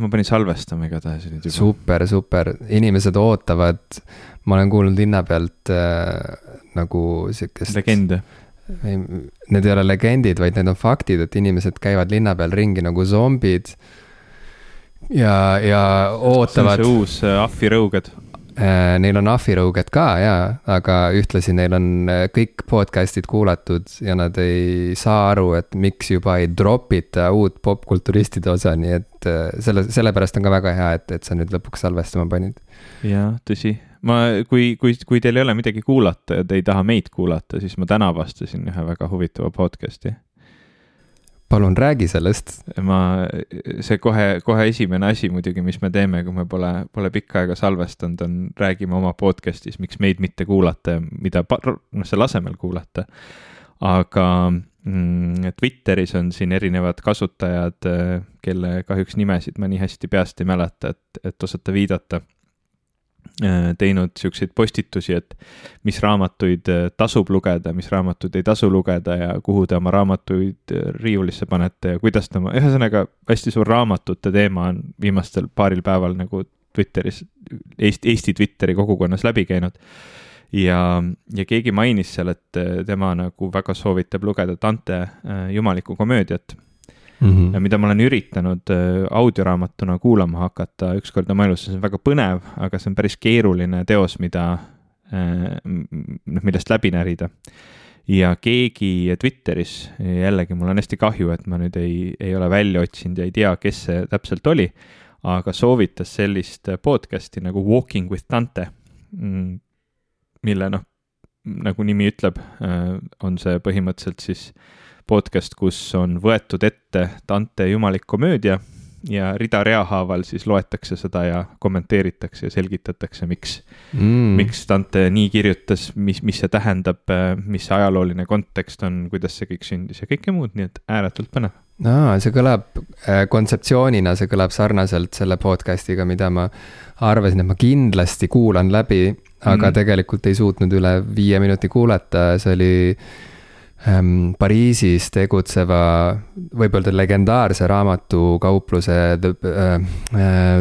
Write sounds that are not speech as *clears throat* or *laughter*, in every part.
ma panin salvestama igatahes nüüd juba. super, super, inimesed ootavad, ma olen kuulnud linna pealt äh, nagu sihukest. legende. Need ei ole legendid, vaid need on faktid, et inimesed käivad linna peal ringi nagu zombid. ja, ja ootavad. see on see uus ahvirõuged Äh, neil on ahvirõuged ka ja, aga ühtlasi neil on äh, kõik podcast'id kuulatud ja nad ei saa aru, et miks juba ei drop ita uut popkulturistide osa, nii et äh, selle, sellepärast on ka väga hea, et, et sa nüüd lõpuks salvestama panid. jaa, tõsi. ma, kui, kui, kui teil ei ole midagi kuulata ja te ei taha meid kuulata, siis ma täna avastasin ühe väga huvitava podcast'i palun räägi sellest. ma, see kohe, kohe esimene asi muidugi, mis me teeme, kui me pole, pole pikka aega salvestanud, on räägime oma podcast'is, miks meid mitte kuulata ja mida, noh, selle asemel kuulata. aga mm, Twitteris on siin erinevad kasutajad, kelle kahjuks nimesid ma nii hästi peast ei mäleta, et, et osata viidata teinud siukseid postitusi, et mis raamatuid äh, tasub lugeda, mis raamatuid ei tasu lugeda ja kuhu te oma raamatuid äh, riiulisse panete ja kuidas te oma, ühesõnaga hästi suur raamatute teema on viimastel paaril päeval nagu Twitteris, Eesti, Eesti Twitteri kogukonnas läbi käinud. ja, ja keegi mainis seal, et tema nagu väga soovitab lugeda Dante jumalikku komöödiat mm, -hmm. mida ma olen üritanud äh, audioraamatuna kuulama hakata ükskord oma elus, see on väga põnev, aga see on päris keeruline teos, mida, äh, noh, millest läbi närida. ja keegi Twitteris, jällegi mul on hästi kahju, et ma nüüd ei, ei ole välja otsinud ja ei tea, kes see täpselt oli, aga soovitas sellist podcast'i nagu Walking with Dante, mm, mille noh, nagu nimi ütleb, äh, on see põhimõtteliselt siis podcast, kus on võetud ette Dante jumalik komöödia ja rida-rea haaval siis loetakse seda ja kommenteeritakse ja selgitatakse, miks mm., miks Dante nii kirjutas, mis, mis see tähendab, mis see ajalooline kontekst on, kuidas see kõik sündis ja kõike muud, nii et ääretult põnev. aa, see kõlab äh, kontseptsioonina, see kõlab sarnaselt selle podcast'iga, mida ma arvasin, et ma kindlasti kuulan läbi, aga mm. tegelikult ei suutnud üle viie minuti kuulata, see oli Pariisis tegutseva, võib öelda legendaarse raamatukaupluse The äh,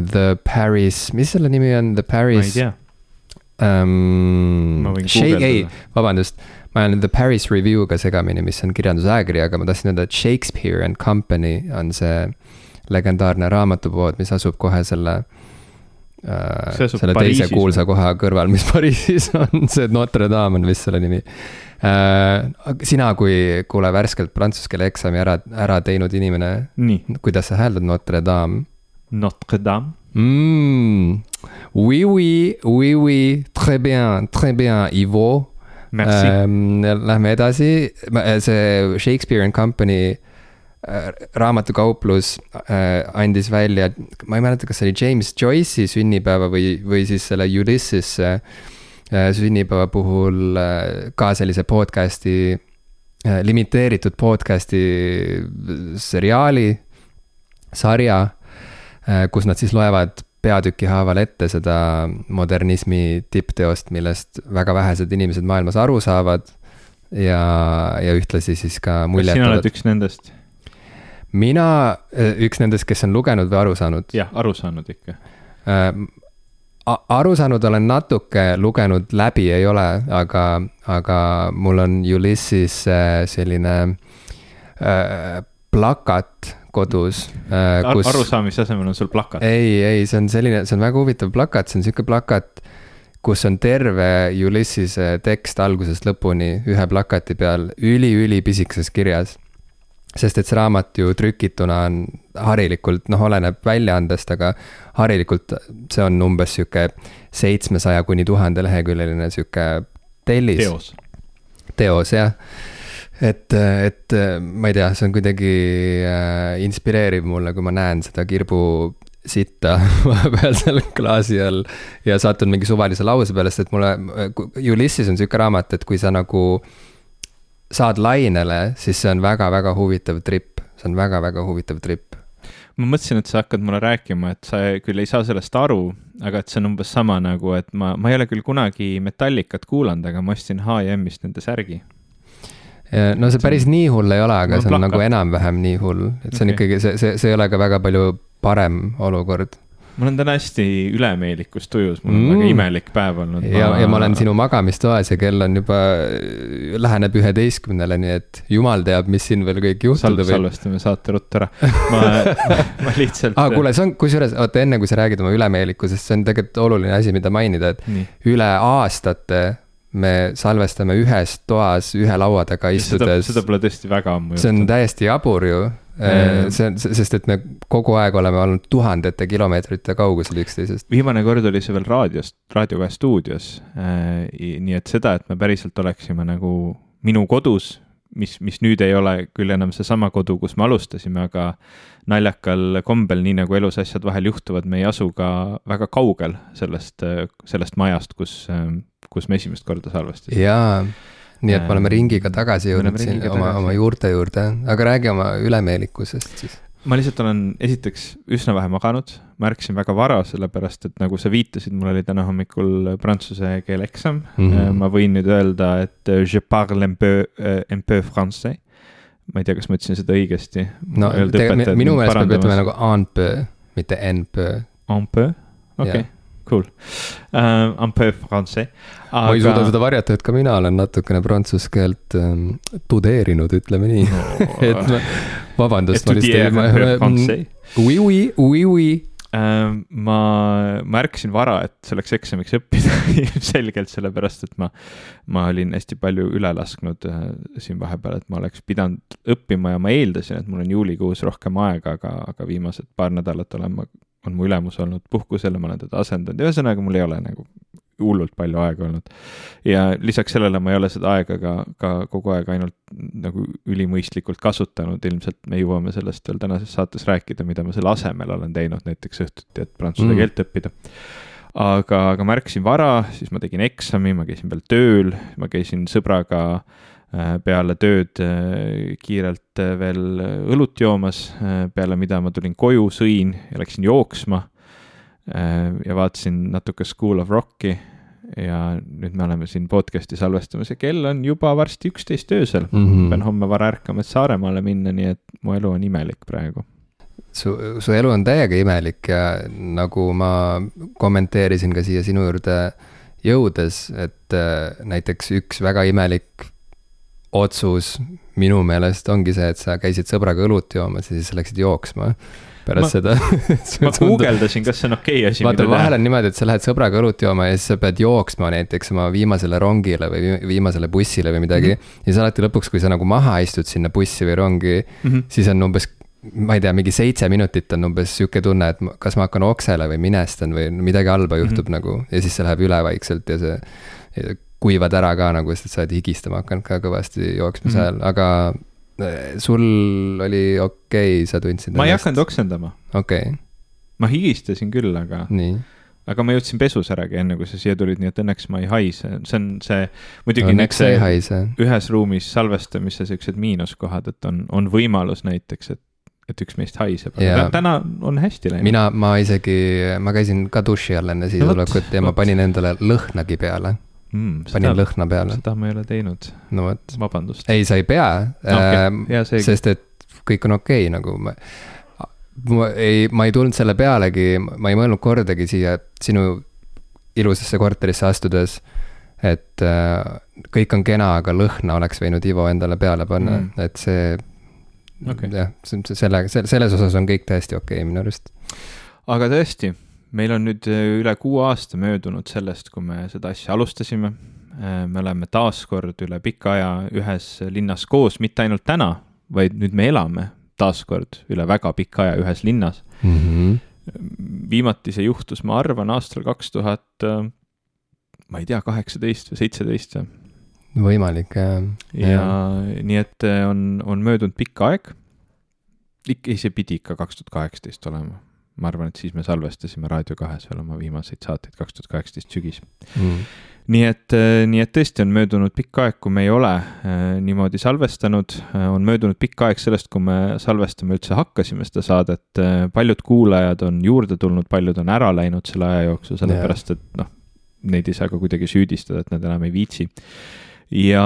The Paris, mis selle nimi on, The Paris? ma ei tea um,. ei, vabandust, ma olen The Paris Review'ga segamini, mis on kirjandusajakiri, aga ma tahtsin öelda, et Shakespeare and Company on see legendaarne raamatupood, mis asub kohe selle äh, selle Pariisis. teise kuulsa koha kõrval, mis Pariisis on, *laughs* see Notre Dame on vist selle nimi sina kui, kuule, värskelt prantsuse keele eksami ära, ära teinud inimene. kuidas sa hääldad Notre Dame? Notre Dame mm,. Oui, oui, oui, oui, très bien, très bien, Ivo. Ähm, Lähme edasi, see Shakespeare and Company äh, raamatukauplus äh, andis välja, ma ei mäleta, kas see oli James Joyce'i sünnipäeva või, või siis selle Ulysses'e äh, Äh, sünnipäeva puhul äh, ka sellise podcast'i, äh, limiteeritud podcast'i seriaali, sarja, kus nad siis loevad peatüki haaval ette seda modernismi tippteost, millest väga vähesed inimesed maailmas aru saavad. ja, ja ühtlasi siis ka muljet. sina oled üks nendest? mina, üks nendest, kes on lugenud või aru saanud? jah, aru saanud ikka aru saanud olen natuke, lugenud läbi ei ole, aga, aga mul on Ulysses äh, selline äh, plakat kodus äh,. Kus... arusaamise asemel on sul plakat? ei, ei, see on selline, see on väga huvitav plakat, see on sihuke plakat, kus on terve Ulyssese tekst algusest lõpuni ühe plakati peal üli-ülipisikeses kirjas sest et see raamat ju trükituna on harilikult, noh, oleneb väljaandest, aga harilikult see on umbes sihuke seitsmesaja kuni tuhande leheküljeline sihuke tellis. teos. teos, jah. et, et ma ei tea, see on kuidagi äh, inspireeriv mulle, kui ma näen seda kirbu sitta *laughs* vahepeal seal klaasi all ja satun mingi suvalise lause peale, sest et mulle, Ulysses on sihuke raamat, et kui sa nagu äh, saad lainele, siis see on väga-väga huvitav trip, see on väga-väga huvitav trip. Ma mõtlesin, et sa hakkad mulle rääkima, et sa küll ei saa sellest aru, aga et see on umbes sama nagu, et ma, ma ei ole küll kunagi Metallicat kuulanud, aga ma ostsin H&M-ist nende särgi. No see päris nii hull ei ole, aga see on nagu enam-vähem nii hull, et see on okay. ikkagi, see, see, see ei ole ka väga palju parem olukord mul on täna hästi ülemeelikus tujus, mul on mm. väga imelik päev olnud. ja ma..., ja ma olen sinu magamistoas ja kell on juba, läheneb üheteistkümnele, nii et jumal teab, mis siin veel kõik juhtuda võib. salvestame saate ruttu ära. *laughs* ma, ma lihtsalt ah,. kuule, see on, kusjuures, oota, enne kui sa räägid oma ülemeelikkusest, see on tegelikult oluline asi, mida mainida, et Nii. üle aastate me salvestame ühes toas ühe laua taga istudes. seda pole tõesti väga ammu juhtunud. see on täiesti jabur ju see on, sest et me kogu aeg oleme olnud tuhandete kilomeetrite kaugusel üksteisest. viimane kord oli see veel raadiost, Raadio kahe stuudios. Äh, nii et seda, et me päriselt oleksime nagu minu kodus, mis, mis nüüd ei ole küll enam seesama kodu, kus me alustasime, aga naljakal kombel, nii nagu elus asjad vahel juhtuvad, me ei asu ka väga kaugel sellest, sellest majast, kus, kus me esimest korda salvestasime. jaa nii et me oleme ringiga tagasi jõudnud siin oma, oma juurte juurde, aga räägi oma ülemeelikkusest siis. ma lihtsalt olen esiteks üsna vähe maganud, ma ärkasin väga vara, sellepärast et nagu sa viitasid, mul oli täna hommikul prantsuse keele eksam mm. -hmm. ma võin nüüd öelda, et euh, je parle un peu, un peu français. ma ei tea, kas ma ütlesin seda õigesti. no tegelikult minu meelest peab ütlema nagu un peu, mitte en peu. Un peu, okei okay. Yeah cool uh,. Un peu français aga.... ma ei suuda seda varjata, et ka mina olen natukene prantsuse keelt um, tudeerinud, ütleme nii no. *laughs* et ma, vabandust. Oui, oui, oui, oui ma, ma ärkasin vara, et selleks eksamiks õppida *laughs* ilmselgelt sellepärast, et ma, ma olin hästi palju üle lasknud äh, siin vahepeal, et ma oleks pidanud õppima ja ma eeldasin, et mul on juulikuus rohkem aega, aga, aga viimased paar nädalat olen ma on mu ülemus olnud puhkusel ja ma olen teda asendanud ja ühesõnaga mul ei ole nagu hullult palju aega olnud. ja lisaks sellele ma ei ole seda aega ka, ka kogu aeg ainult nagu ülimõistlikult kasutanud, ilmselt me jõuame sellest veel tänases saates rääkida, mida ma selle asemel olen teinud näiteks õhtuti, et prantsuse mm. keelt õppida. aga, aga ma ärkasin vara, siis ma tegin eksami, ma käisin veel tööl, ma käisin sõbraga äh, peale tööd äh, kiirelt äh, veel õlut joomas, peale mida ma tulin koju, sõin ja läksin jooksma. ja vaatasin natuke School of Rocki ja nüüd me oleme siin podcast'i salvestamas ja kell on juba varsti üksteist öösel mm. -hmm. pean homme vara ärkama, et Saaremaale minna, nii et mu elu on imelik praegu su, su elu on täiega imelik ja nagu ma kommenteerisin ka siia sinu juurde jõudes, et äh, näiteks üks väga imelik otsus minu meelest ongi see, et sa käisid sõbraga õlut joomas ja siis läksid jooksma pärast ma, seda *laughs* ma guugeldasin, kas see on okei okay asi. vaata, vahel on niimoodi, et sa lähed sõbraga õlut jooma ja siis sa pead jooksma näiteks oma viimasele rongile või viimasele bussile või midagi mm. -hmm. ja siis alati lõpuks, kui sa nagu maha istud sinna bussi või rongi mm, -hmm. siis on umbes ma ei tea, mingi seitse minutit on umbes sihuke tunne, et kas ma hakkan oksele või minestan või midagi halba juhtub mm -hmm. nagu ja siis see läheb üle vaikselt ja see kuivad ära ka nagu, sest sa oled higistama hakanud ka kõvasti jooksmise mm -hmm. ajal, aga sul oli okei okay,, sa tundsid. ma ei hakanud oksendama. okei okay.. ma higistasin küll, aga. nii aga ma jõudsin pesus äragi, enne kui sa siia tulid, nii et õnneks ma ei haise, see on see. muidugi õnneks see ei haise. ühes ruumis salvestamise siuksed miinuskohad, et on, on võimalus näiteks, et et üks meist haiseb, aga ja. täna on hästi läinud. mina, ma isegi, ma käisin ka duši all enne siia tulekut ja ma panin endale lõhnagi peale mm,. panin lõhna peale. seda ma ei ole teinud. no vot. vabandust. ei, sa ei pea okay. äh,, sest et kõik on okei okay, nagu ma, ma ei, ma ei tulnud selle pealegi, ma ei mõelnud kordagi siia sinu ilusasse korterisse astudes, et äh, kõik on kena, aga lõhna oleks võinud Ivo endale peale panna mm., et see okay. jah, selle, selles osas on kõik täiesti okei okay, minu arust. aga tõesti meil on nüüd äh, üle kuue aasta möödunud sellest, kui me seda asja alustasime. Äh, me oleme taas kord üle pika aja ühes linnas koos, mitte ainult täna, vaid nüüd me elame taas kord üle väga pika aja ühes linnas mm. -hmm. viimati see juhtus, ma arvan, aastal kaks tuhat, äh, ma ei tea, kaheksateist või seitseteist või? võimalik, jah. ja, ja nii et on, on möödunud pikk aeg. ikka, ei, see pidi ikka kaks tuhat kaheksateist olema ma arvan, et siis me salvestasime Raadio kahes veel oma viimaseid saateid, kaks tuhat kaheksateist sügis. Mm.. nii et, äh, nii et tõesti on möödunud pikk aeg, kui me ei ole äh, niimoodi salvestanud, äh, on möödunud pikk aeg sellest, kui me salvestama üldse hakkasime seda saadet, paljud kuulajad on juurde tulnud, paljud on ära läinud selle aja jooksul, sellepärast et noh, neid ei saa ka kuidagi süüdistada, et nad enam ei viitsi. ja,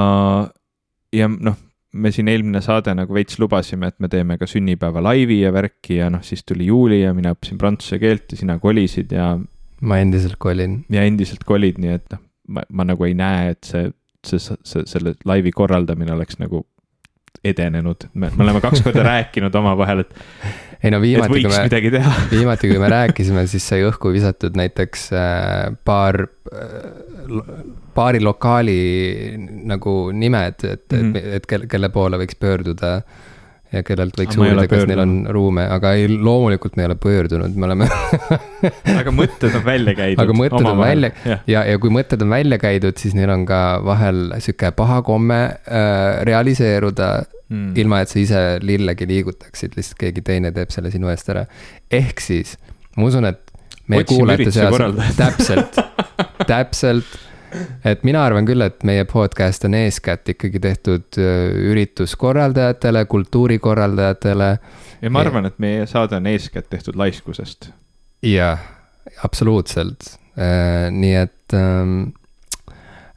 ja noh me siin eelmine saade nagu veits lubasime, et me teeme ka sünnipäeva laivi ja värki ja noh, siis tuli juuli ja mina õppisin prantsuse keelt ja sina kolisid ja. ma endiselt kolin. ja endiselt kolid, nii et noh, ma, ma nagu ei näe, et see, see, see, selle laivi korraldamine oleks nagu edenenud, me, me oleme kaks korda rääkinud omavahel, et. Ei no viimati, kui me, *laughs* viimati, kui me rääkisime, siis sai õhku visatud näiteks äh, paar äh,, paari lokaali nagu nimed, et mm, -hmm. et, et kelle, kelle poole võiks pöörduda ja kellelt võiks uurida, kas neil on ruume, aga ei, loomulikult me ei ole pöördunud, me oleme *laughs* aga mõtted on välja käidud. aga mõtted on välja ja, ja, ja kui mõtted on välja käidud, siis neil on ka vahel sihuke paha komme äh, realiseeruda mm. ilma, et sa ise lillegi liigutaksid, lihtsalt keegi teine teeb selle sinu eest ära. ehk siis ma usun, et meie kuulajate seas, täpselt, *laughs* täpselt et mina arvan küll, et meie podcast on eeskätt ikkagi tehtud äh, ürituskorraldajatele, kultuurikorraldajatele. ja ma arvan, et meie saade on eeskätt tehtud laiskusest. jah, absoluutselt, äh, nii et ähm,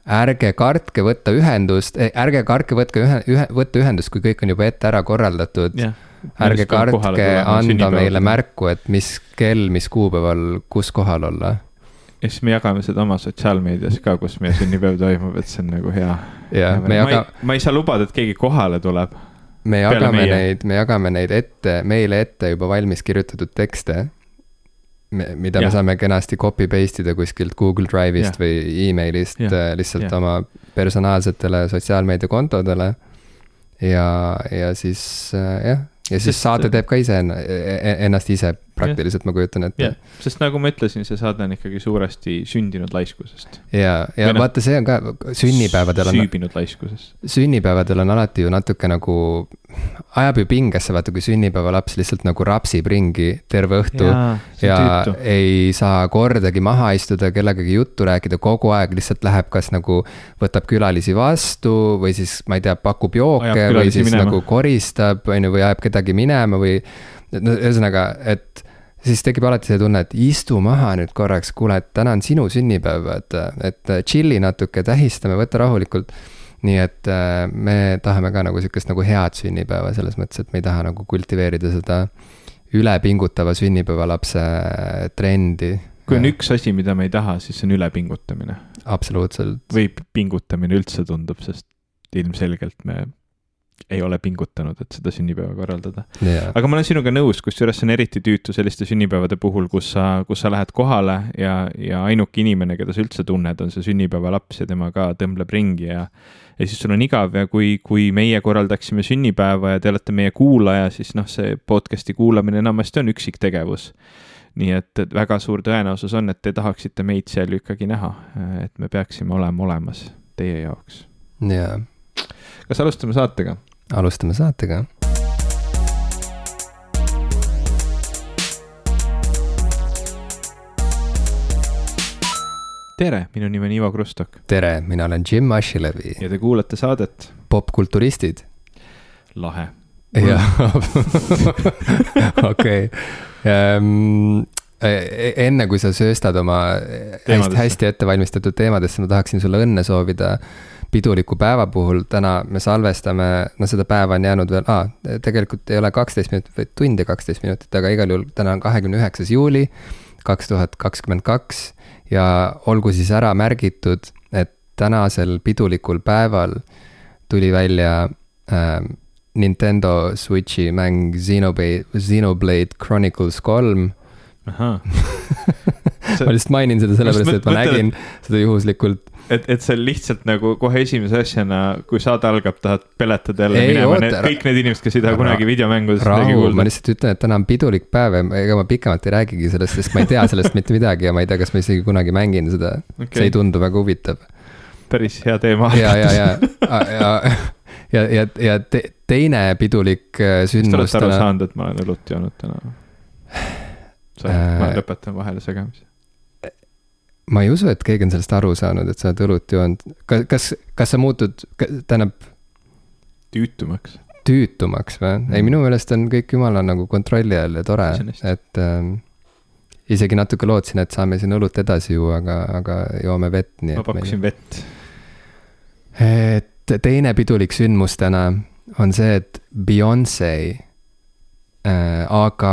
ärge kartke võtta ühendust, ärge kartke võtke ühe, ühe, võtta ühendust, kui kõik on juba ette ära korraldatud. Yeah ärge kartke anda meile märku, et mis kell, mis kuupäeval, kus kohal olla ja siis me jagame seda oma sotsiaalmeedias ka, kus meie sünnipäev toimub, et see on nagu hea. jah, me jaga-. ma ei saa lubada, et keegi kohale tuleb. me jagame neid, me jagame neid ette, meile ette juba valmis kirjutatud tekste. mida ja. me saame kenasti copy paste ida kuskilt Google Drive'ist ja. või emailist ja. Äh, lihtsalt ja. oma personaalsetele sotsiaalmeediakontodele. ja, ja siis äh, jah, ja siis saade teeb ka ise e-, e-, ennast ise praktiliselt ma kujutan ette yeah.. sest nagu ma ütlesin, see saade on ikkagi suuresti sündinud laiskusest. ja, ja Või vaata, see on ka sünnipäevadel on. süübinud laiskusest. sünnipäevadel on alati ju natuke nagu, ajab ju pingesse, vaata, kui sünnipäevalaps lihtsalt nagu rapsib ringi terve õhtu. ja tüütu. ei saa kordagi maha istuda, kellegagi juttu rääkida, kogu aeg lihtsalt läheb, kas nagu võtab külalisi vastu või siis, ma ei tea, pakub jooke või siis minema. nagu koristab, on ju, või ajab kedagi minema või no ühesõnaga, et siis tekib alati see tunne, et istu maha nüüd korraks, kuule, et täna on sinu sünnipäev, et, et chill'i natuke, tähistame, võta rahulikult. nii et äh, me tahame ka nagu sihukest nagu head sünnipäeva selles mõttes, et me ei taha nagu kultiveerida seda ülepingutava sünnipäevalapse trendi. kui on üks asi, mida me ei taha, siis see on ülepingutamine. absoluutselt. või pingutamine üldse tundub, sest ilmselgelt me ei ole pingutanud, et seda sünnipäeva korraldada yeah.. aga ma olen sinuga nõus, kusjuures see on eriti tüütu selliste sünnipäevade puhul, kus sa, kus sa lähed kohale ja, ja ainuke inimene, keda sa üldse tunned, on see sünnipäevalaps ja tema ka tõmbleb ringi ja ja siis sul on igav ja kui, kui meie korraldaksime sünnipäeva ja te olete meie kuulaja, siis noh, see podcast'i kuulamine enamasti on üksik tegevus nii et, et väga suur tõenäosus on, et te tahaksite meid seal ju ikkagi näha, et me peaksime olema olemas teie jaoks. jaa. kas alustame saatega? Alustame saatega. tere, minu nimi on Ivo Krustok. tere, mina olen Jim Ashilevi. ja te kuulate saadet. popkulturistid. lahe. jah, *laughs* okei. Ehm, e, e, enne kui sa sööstad oma hästi, hästi ettevalmistatud teemadesse, ma tahaksin sulle õnne soovida piduliku päeva puhul täna me salvestame, no seda päeva on jäänud veel ah,, tegelikult ei ole kaksteist minutit, vaid tund ja kaksteist minutit, aga igal juhul täna on kahekümne üheksas juuli kaks tuhat kakskümmend kaks ja olgu siis ära märgitud, et tänasel pidulikul päeval tuli välja äh, Nintendo Switchi mäng Xenoblade, Xenoblade Chronicles kolm. Ahah. *laughs* Ma lihtsalt mainin seda sellepärast, et ma nägin seda juhuslikult et, et sa lihtsalt nagu kohe esimese asjana, kui saade algab, tahad peletada jälle ei, minema need, kõik need inimesed, kes ei taha kunagi videomängudest midagi kuulda. ma lihtsalt ütlen, et täna on pidulik päev ja ega ma pikemalt ei räägigi sellest, sest ma ei tea sellest mitte midagi ja ma ei tea, kas ma isegi kunagi mängin seda okay.. see ei tundu väga huvitav. päris hea teema. ja, ja, ja, ja, ja, ja, ja, ja te, teine pidulik sündmus. kas te olete aru saanud, et ma olen õlut joonud täna? Ma äh, lõpetan vahele segamise ma ei usu, et keegi on sellest aru saanud, et sa oled õlut joonud. kas, kas, kas sa muutud, tähendab. tüütumaks. tüütumaks või mm.? ei, minu meelest on kõik jumala nagu kontrolli all ja tore, et ähm, isegi natuke lootsin, et saame siin õlut edasi juua, aga, aga joome vett, nii ma pakkusin meil... vett. et teine pidulik sündmus täna on see, et Beyonce äh,, aka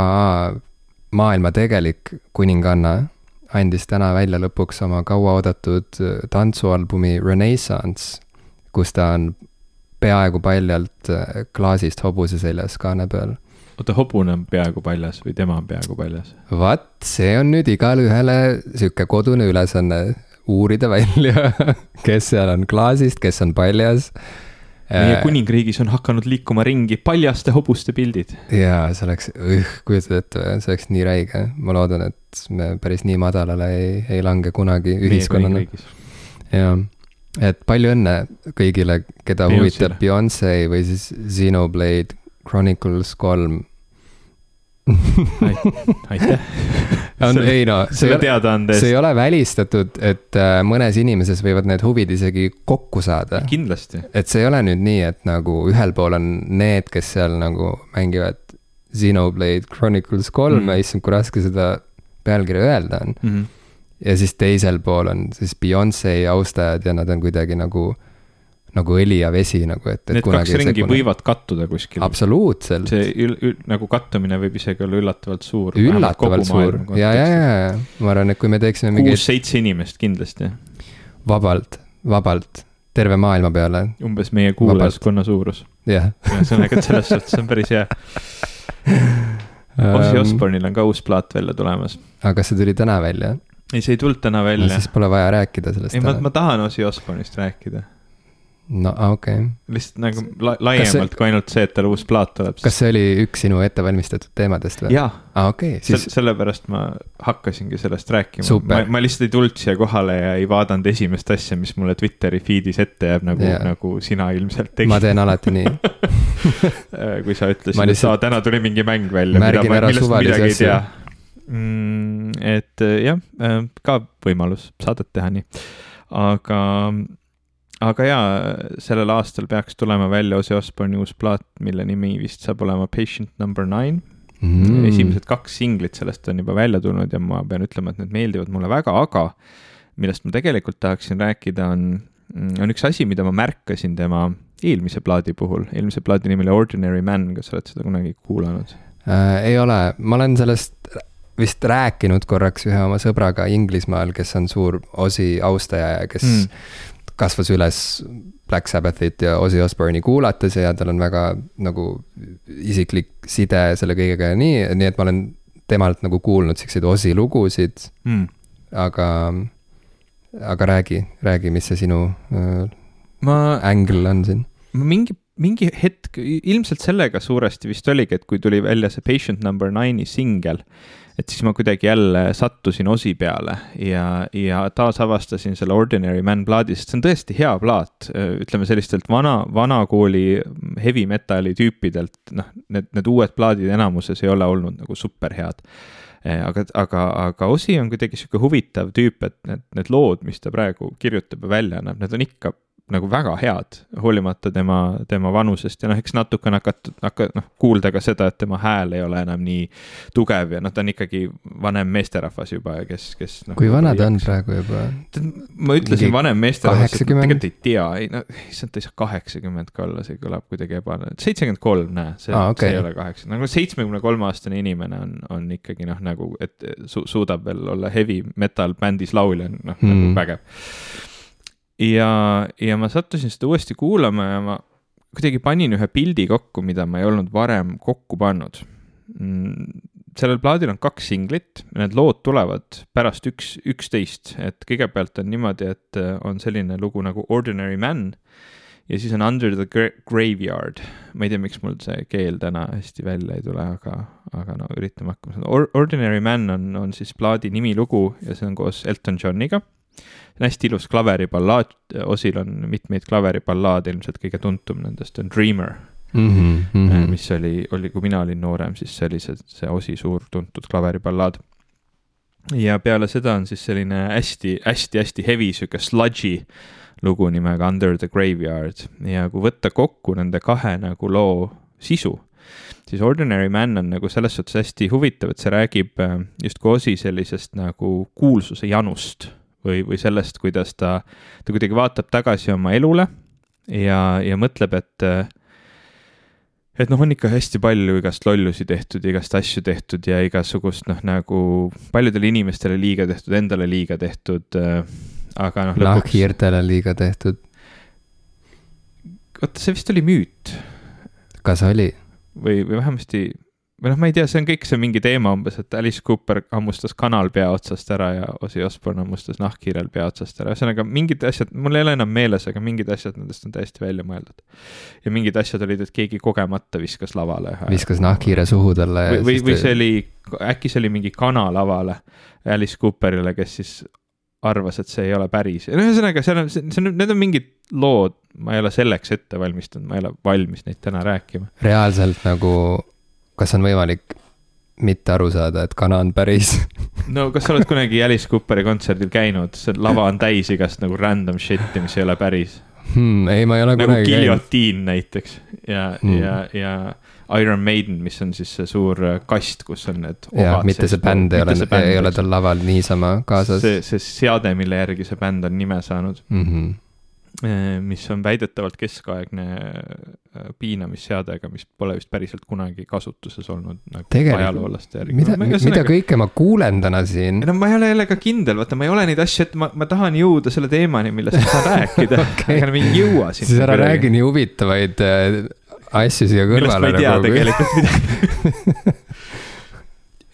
maailma tegelik kuninganna, andis täna välja lõpuks oma kauaoodatud äh, tantsualbumi Renaissance, kus ta on peaaegu paljalt äh, klaasist hobuse seljas kaane peal oota, hobune on peaaegu paljas või tema on peaaegu paljas? vaat, see on nüüd igale ühele sihuke kodune ülesanne, uurida välja *laughs* kes seal on klaasist, kes on paljas. Meie äh, kuningriigis on hakanud liikuma ringi paljaste hobuste pildid. jaa, see oleks, kujutad ette, see oleks nii räige, ma loodan, et me päris nii madalale ei, ei lange kunagi ühiskonnana. jah, et palju õnne kõigile, keda huvitab Beyonce või siis Xenoblade Chronicles kolm aitäh. on, ei no, see, see ei ole välistatud, et äh, mõnes inimeses võivad need huvid isegi kokku saada. kindlasti. et see ei ole nüüd nii, et nagu ühel pool on need, kes seal nagu mängivad Xenoblade Chronicles kolme mm., issand, kui raske seda pealkirja öelda on mm. -hmm. ja siis teisel pool on siis Beyonce austajad ja nad on kuidagi nagu nagu õli ja vesi nagu, et, et. Need kaks ringi sekune... võivad kattuda kuskil. absoluutselt. see ül, ül, nagu kattumine võib isegi olla üllatavalt suur. üllatavalt suur ja, ja, ja, ma arvan, et kui me teeksime mingi. kuus-seitse inimest kindlasti. vabalt, vabalt, terve maailma peale. umbes meie kuulajaskonna suurus. jah. ühesõnaga, et selles suhtes on päris hea Ozzy Osbourne'il on ka uus plaat välja tulemas. aga kas see tuli täna välja? ei, see ei tulnud täna välja no,. siis pole vaja rääkida sellest. ei, ma, ma tahan Ozzy Osbourne'ist rääkida no okei okay.. lihtsalt nagu la laiemalt see, kui ainult see, et tal uus plaat tuleb. kas see oli üks sinu ettevalmistatud teemadest või? jaa ah,. okei okay,, siis. sellepärast ma hakkasingi sellest rääkima. Ma, ma lihtsalt ei tulnud siia kohale ja ei vaadanud esimest asja, mis mulle Twitteri feed'is ette jääb, nagu, nagu sina ilmselt tegid. ma teen alati nii *laughs* kui sa ütlesid, et aa, täna tuli mingi mäng välja. märgin ära suvalise asja. Mm, et jah, äh, ka võimalus saadet teha nii, aga aga jaa, sellel aastal peaks tulema välja Ozzy Osbourne'i uus plaat, mille nimi vist saab olema Patient number nine. Mm.. esimesed kaks singlit sellest on juba välja tulnud ja ma pean ütlema, et need meeldivad mulle väga, aga millest ma tegelikult tahaksin rääkida, on, on üks asi, mida ma märkasin tema eelmise plaadi puhul, eelmise plaadi nimi oli Ordinary Man, kas sa oled seda kunagi kuulanud? Äh,? ei ole, ma olen sellest vist rääkinud korraks ühe oma sõbraga Inglismaal, kes on suur Ozzy austaja ja kes mm kasvas üles Black Sabbathit ja Ozzy Osbourne'i kuulates ja tal on väga nagu isiklik side selle kõigega ja nii, nii et ma olen temalt nagu kuulnud siukseid Ozzy lugusid mm.. aga, aga räägi, räägi, mis see sinu äh, ma, angle on siin? mingi, mingi hetk, ilmselt sellega suuresti vist oligi, et kui tuli välja see Patient number nine'i singel et siis ma kuidagi jälle sattusin osi peale ja, ja taasavastasin selle Ordinary Man plaadi, sest see on tõesti hea plaat. ütleme sellistelt vana, vanakooli heavy metal'i tüüpidelt, noh, need, need uued plaadid enamuses ei ole olnud nagu superhead aga, aga, aga Osi on kuidagi sihuke huvitav tüüp, et need, need lood, mis ta praegu kirjutab ja välja annab, need on ikka nagu väga head, hoolimata tema, tema vanusest ja noh, eks natukene hakata, hakka-, noh, kuulda ka seda, et tema hääl ei ole enam nii tugev ja noh, ta on ikkagi vanem meesterahvas juba, kes, kes noh. kui vana ta on praegu juba? ma ütlesin vanem meesterahvas, tegelikult ei tea, ei no, issand, ta ei saa kaheksakümmend ka olla, see kõlab kuidagi ebane, seitsekümmend kolm, näe, see ah,, okay. see ei ole kaheksa, nagu seitsmekümne kolme aastane inimene on, on ikkagi noh, nagu, et su suudab veel olla heavy metal bändis laulja, noh mm., nagu hmm. vägev ja, ja ma sattusin seda uuesti kuulama ja ma kuidagi panin ühe pildi kokku, mida ma ei olnud varem kokku pannud. Mm, sellel plaadil on kaks singlit, need lood tulevad pärast üks, üksteist, et kõigepealt on niimoodi, et äh, on selline lugu nagu Ordinary Man ja siis on Under the Graveyard. ma ei tea, miks mul see keel täna hästi välja ei tule, aga, aga no üritame hakkama saada. Ordinary Man on, on siis plaadi nimilugu ja see on koos Elton Johniga hästi ilus klaveriballaad, Osil on mitmeid klaveriballaade, ilmselt kõige tuntum nendest on Dreamer mm. -hmm, mm -hmm. mis oli, oli, kui mina olin noorem, siis see oli see, see Osi suur tuntud klaveriballaad. ja peale seda on siis selline hästi-hästi-hästi heavy, sihuke sludgy lugu nimega Under the Graveyard ja kui võtta kokku nende kahe nagu loo sisu, siis Ordinary Man on nagu selles suhtes hästi huvitav, et see räägib äh, justkui Osi sellisest nagu kuulsuse janust või, või sellest, kuidas ta, ta kuidagi vaatab tagasi oma elule ja, ja mõtleb, et et noh, on ikka hästi palju igast lollusi tehtud, igast asju tehtud ja igasugust noh, nagu paljudele inimestele liiga tehtud, endale liiga tehtud äh,. aga noh. nahkhiirtele liiga tehtud. oota, see vist oli müüt. kas oli? või, või vähemasti või noh, ma ei tea, see on kõik see mingi teema umbes, et Alice Cooper hammustas kanal pea otsast ära ja Ozzy Osbourne hammustas nahkhiirel pea otsast ära, ühesõnaga mingid asjad, mul ei ole enam meeles, aga mingid asjad nendest on täiesti välja mõeldud. ja mingid asjad olid, et keegi kogemata viskas lavale ühe. viskas nahkhiire suhu talle. või, või, või see oli, äkki see oli mingi kana lavale Alice Cooperile, kes siis arvas, et see ei ole päris, no ühesõnaga, seal on, see on, need on mingid lood, ma ei ole selleks ette valmistunud, ma ei ole valmis neid täna rääkima. reaalselt nagu kas on võimalik mitte aru saada, et kana on päris *laughs* no kas sa oled kunagi Alice Cooperi kontserdil käinud, see lava on täis igast nagu random shit'i, mis ei ole päris hmm,. ei, ma ei ole nagu kunagi käinud. giljotiin näiteks ja hmm., ja, ja Iron Maiden, mis on siis see suur kast, kus on need. jah, mitte see bänd ei ole, ei ole tal laval niisama kaasas. see, see seade, mille järgi see bänd on nime saanud mm. -hmm mis on väidetavalt keskaegne eh, piinamisseadega, mis pole vist päriselt kunagi kasutuses olnud nagu ajaloolaste järgi. mida, mida sellega... kõike ma kuulen täna siin? no ma ei ole jälle ka kindel, vaata, ma ei ole neid asju, et ma, ma tahan jõuda selle teemani, millest ma saan rääkida *laughs* okay., aga ma ei jõua sinna. siis ära räägi nii huvitavaid äh, asju siia kõrvale. millest ma ei tea nagu... tegelikult *laughs* midagi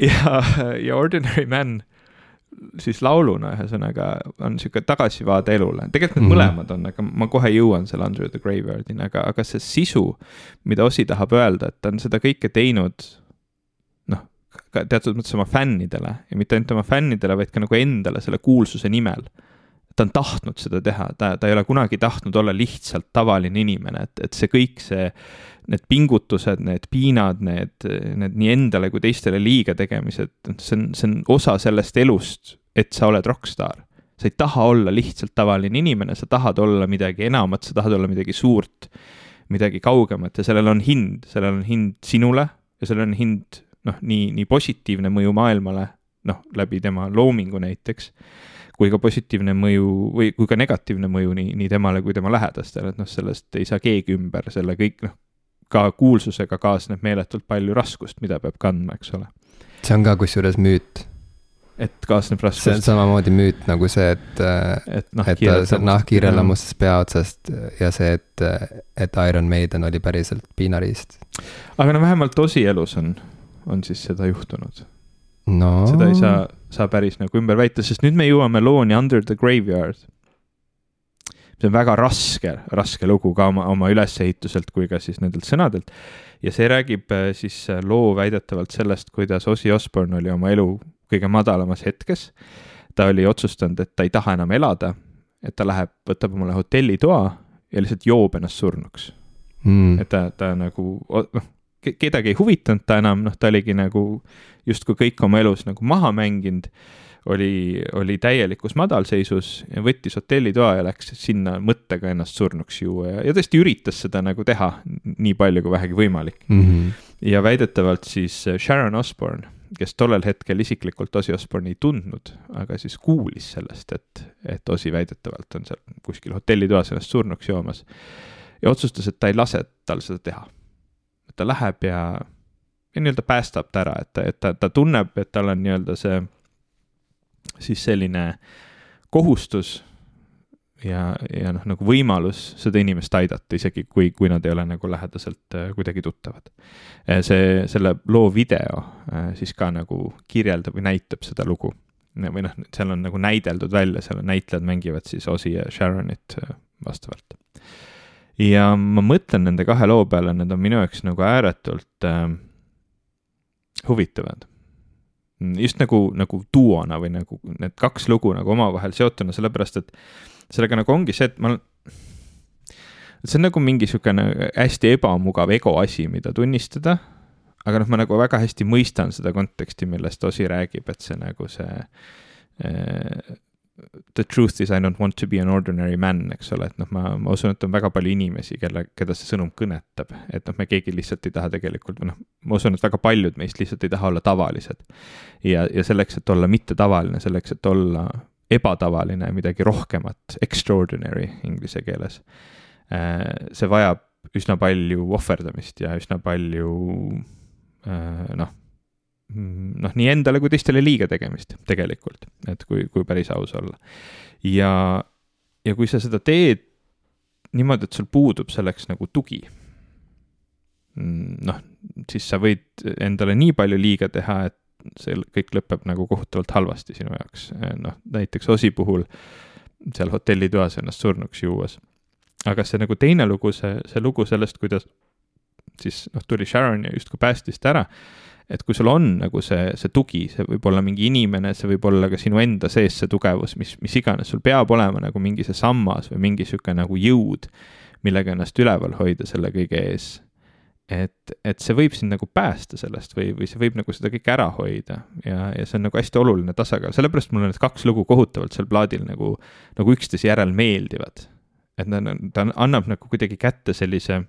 *laughs* ja, ja Ordinary Man siis lauluna ühesõnaga on sihuke tagasivaade elule, tegelikult need mm -hmm. mõlemad on, aga ma kohe jõuan selle Under the Graveyard'ini, aga, aga see sisu, mida Ossi tahab öelda, et ta on seda kõike teinud noh, ka teatud mõttes oma fännidele ja mitte ainult oma fännidele, vaid ka nagu endale selle kuulsuse nimel. ta on tahtnud seda teha, ta, ta ei ole kunagi tahtnud olla lihtsalt tavaline inimene, et, et see kõik see need pingutused, need piinad, need, need nii endale kui teistele liiga tegemised, see on, see on osa sellest elust, et sa oled rokkstaar. sa ei taha olla lihtsalt tavaline inimene, sa tahad olla midagi enamat, sa tahad olla midagi suurt, midagi kaugemat ja sellel on hind, sellel on hind sinule ja sellel on hind noh, nii, nii positiivne mõju maailmale, noh, läbi tema loomingu näiteks kui ka positiivne mõju või kui ka negatiivne mõju nii, nii temale kui tema lähedastele, et noh, sellest ei saa keegi ümber, selle kõik noh, ka kuulsusega kaasneb meeletult palju raskust, mida peab kandma, eks ole. see on ka kusjuures müüt. Et kaasneb raskust. see on samamoodi müüt nagu see, et, et, et ta nahkhiire lammustas pea otsast ja see, et, et Iron Maiden oli päriselt piinariist. aga no vähemalt Osi elus on, on siis seda juhtunud no.. seda ei saa, saa päris nagu ümber väita, sest nüüd me jõuame looni Under the Graveyard see on väga raske, raske lugu ka oma, oma ülesehituselt kui ka siis nendelt sõnadelt. ja see räägib äh, siis äh, loo väidetavalt sellest, kuidas Ozzy Osbourne oli oma elu kõige madalamas hetkes. ta oli otsustanud, et ta ei taha enam elada, et ta läheb, võtab omale hotellitoa ja lihtsalt joob ennast surnuks mm.. et ta, ta nagu noh, kedagi ei huvitanud ta enam, noh, ta oligi nagu justkui kõik oma elus nagu maha mänginud oli, oli täielikus madalseisus ja võttis hotellitoa ja läks sinna mõttega ennast surnuks juua ja, ja tõesti üritas seda nagu teha nii palju kui vähegi võimalik mm. -hmm. ja väidetavalt siis Sharon Osbourne, kes tollel hetkel isiklikult Ozzy Osbourne'i ei tundnud, aga siis kuulis sellest, et, et Ozzy väidetavalt on seal kuskil hotellitoas ennast surnuks joomas. ja otsustas, et ta ei lase tal seda teha. et ta läheb ja, ja nii-öelda päästab ta ära, et ta, et ta, ta tunneb, et tal on nii-öelda see siis selline kohustus ja, ja noh, nagu võimalus seda inimest aidata, isegi kui, kui nad ei ole nagu lähedaselt äh, kuidagi tuttavad. Äh, see, selle loo video äh, siis ka nagu kirjeldab või näitab seda lugu. või noh, seal on nagu näideldud välja, seal näitlejad mängivad siis Ozzy ja Sharonit vastavalt. ja ma mõtlen nende kahe loo peale, need on minu jaoks nagu ääretult äh, huvitavad just nagu, nagu duona või nagu need kaks lugu nagu omavahel seotuna, sellepärast et sellega nagu ongi see, et ma see on nagu mingi niisugune hästi ebamugav ego asi, mida tunnistada. aga noh, ma nagu väga hästi mõistan seda konteksti, millest Osi räägib, et see nagu see eh, the truth is I don't want to be an ordinary man, eks ole, et noh, ma, ma usun, et on väga palju inimesi, kelle, keda see sõnum kõnetab, et noh, me keegi lihtsalt ei taha tegelikult või noh, ma usun, et väga paljud meist lihtsalt ei taha olla tavalised. ja, ja selleks, et olla mittetavaline, selleks, et olla ebatavaline, midagi rohkemat, extraordinary inglise keeles, äh, see vajab üsna palju ohverdamist ja üsna palju äh, noh, noh, nii endale kui teistele liiga tegemist tegelikult, et kui, kui päris aus olla. ja, ja kui sa seda teed niimoodi, et sul puudub selleks nagu tugi, noh, siis sa võid endale nii palju liiga teha, et see kõik lõpeb nagu kohutavalt halvasti sinu jaoks, noh, näiteks Osi puhul seal hotellitoas ennast surnuks juues. aga see nagu teine lugu, see, see lugu sellest, kuidas siis noh, tuli Sharon ja justkui päästis ta ära et kui sul on nagu see, see tugi, see võib olla mingi inimene, see võib olla ka sinu enda sees see tugevus, mis, mis iganes, sul peab olema nagu mingi see sammas või mingi sihuke nagu jõud, millega ennast üleval hoida selle kõige ees. Et, et see võib sind nagu päästa sellest või, või see võib nagu seda kõike ära hoida ja, ja see on nagu hästi oluline tasakaal, sellepärast mulle need kaks lugu kohutavalt seal plaadil nagu, nagu üksteise järel meeldivad. et ta, ta annab nagu kuidagi kätte sellise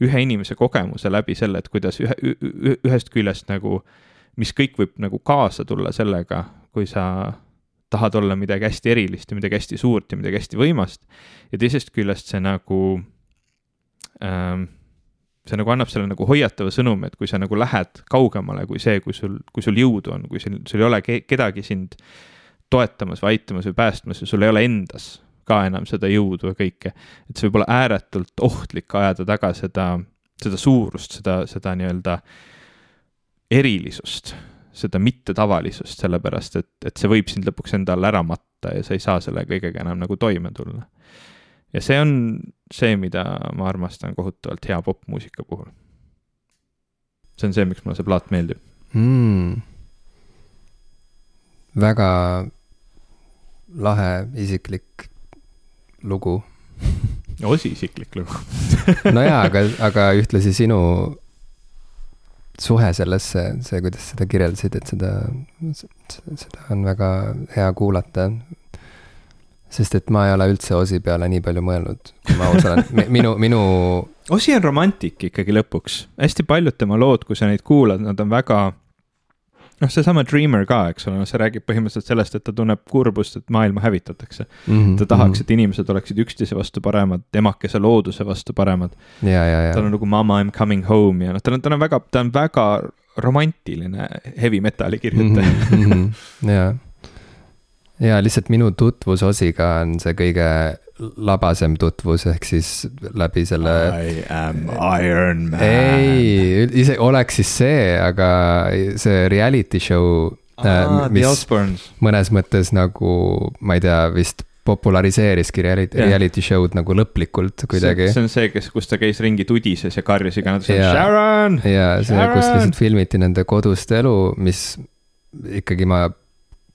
ühe inimese kogemuse läbi selle, et kuidas ühe, ühest küljest nagu, mis kõik võib nagu kaasa tulla sellega, kui sa tahad olla midagi hästi erilist ja midagi hästi suurt ja midagi hästi võimast. ja teisest küljest see nagu ähm,, see nagu annab selle nagu hoiatava sõnumi, et kui sa nagu lähed kaugemale kui see, kui sul, kui sul jõudu on, kui sul, sul ei ole kedagi sind toetamas või aitamas või päästmas ja sul ei ole endas ka enam seda jõudu ja kõike. et see võib olla ääretult ohtlik ajada taga seda, seda suurust, seda, seda nii-öelda erilisust, seda mittetavalisust, sellepärast et, et see võib sind lõpuks enda all ära matta ja sa ei saa selle kõigega enam nagu toime tulla. Ja see on see, mida ma armastan kohutavalt hea popmuusika puhul. see on see, miks mulle see plaat meeldib mm.. väga lahe isiklik lugu *laughs* osisiklik lugu *laughs* no jaa, aga, aga ühtlasi sinu suhe sellesse, see, kuidas seda kirjeldasid, et seda, seda on väga hea kuulata. Sest et ma ei ole üldse Osi peale nii palju mõelnud, kui ma aus olen, minu, minu. *laughs* Osi on romantik ikkagi lõpuks, hästi paljud tema lood, kui sa neid kuulad, nad on väga noh, seesama Dreamer ka, eks ole, noh, see räägib põhimõtteliselt sellest, et ta tunneb kurbust, et maailma hävitatakse mm. -hmm, ta tahaks, et inimesed oleksid üksteise vastu paremad, emakese looduse vastu paremad. tal on nagu Mama I m coming home ja noh, ta on, ta on väga, ta on väga romantiline heavy metal'i kirjutaja mm. -hmm, *laughs* ja, ja lihtsalt minu tutvus Osiga on see kõige labasem tutvus, ehk siis läbi selle. I am Iron Man. ei, ise oleks siis see, aga see reality show ah,. mis mõnes mõttes nagu, ma ei tea, vist populariseeriski reality yeah., reality show'd nagu lõplikult kuidagi. see on see, kes, kus ta käis ringi tudises ja karjus iga nädal yeah., Sharon. ja see, kus lihtsalt filmiti nende kodust elu, mis ikkagi ma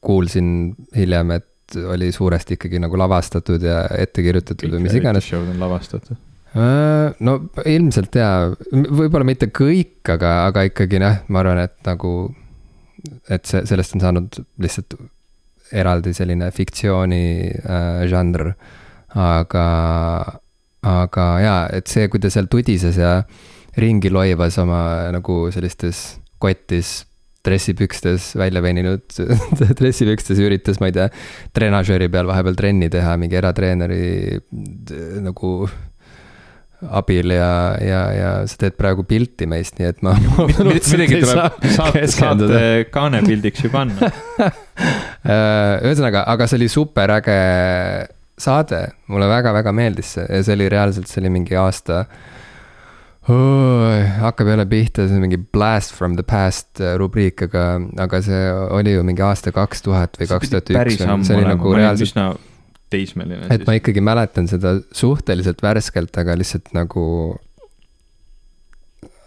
kuulsin hiljem, et oli suuresti ikkagi nagu lavastatud ja ette kirjutatud või mis iganes. show'd on lavastatud? Äh, no ilmselt jaa, võib-olla mitte kõik, aga, aga ikkagi noh, ma arvan, et nagu, et see, sellest on saanud lihtsalt eraldi selline fiktsiooni äh, žanr. aga, aga jaa, et see, kui ta seal tudises ja ringi loivas oma nagu sellistes kotis dressipükstes välja veninud *laughs* dressipükstes üritas, ma ei tea, trenažööri peal vahepeal trenni teha mingi eratreeneri nagu abil ja, ja, ja sa teed praegu pilti meist, nii et ma. *laughs* midagi tuleb saate, saate kaanepildiks ju panna *laughs* äh, ühesõnaga, aga see oli super äge saade, mulle väga-väga meeldis see ja see oli reaalselt, see oli mingi aasta hakkab jälle pihta, see mingi blast from the past äh, rubriik, aga, aga see oli ju mingi aasta kaks tuhat või kaks tuhat üks. see oli nagu reaalselt. teismeline. et siis. ma ikkagi mäletan seda suhteliselt värskelt, aga lihtsalt nagu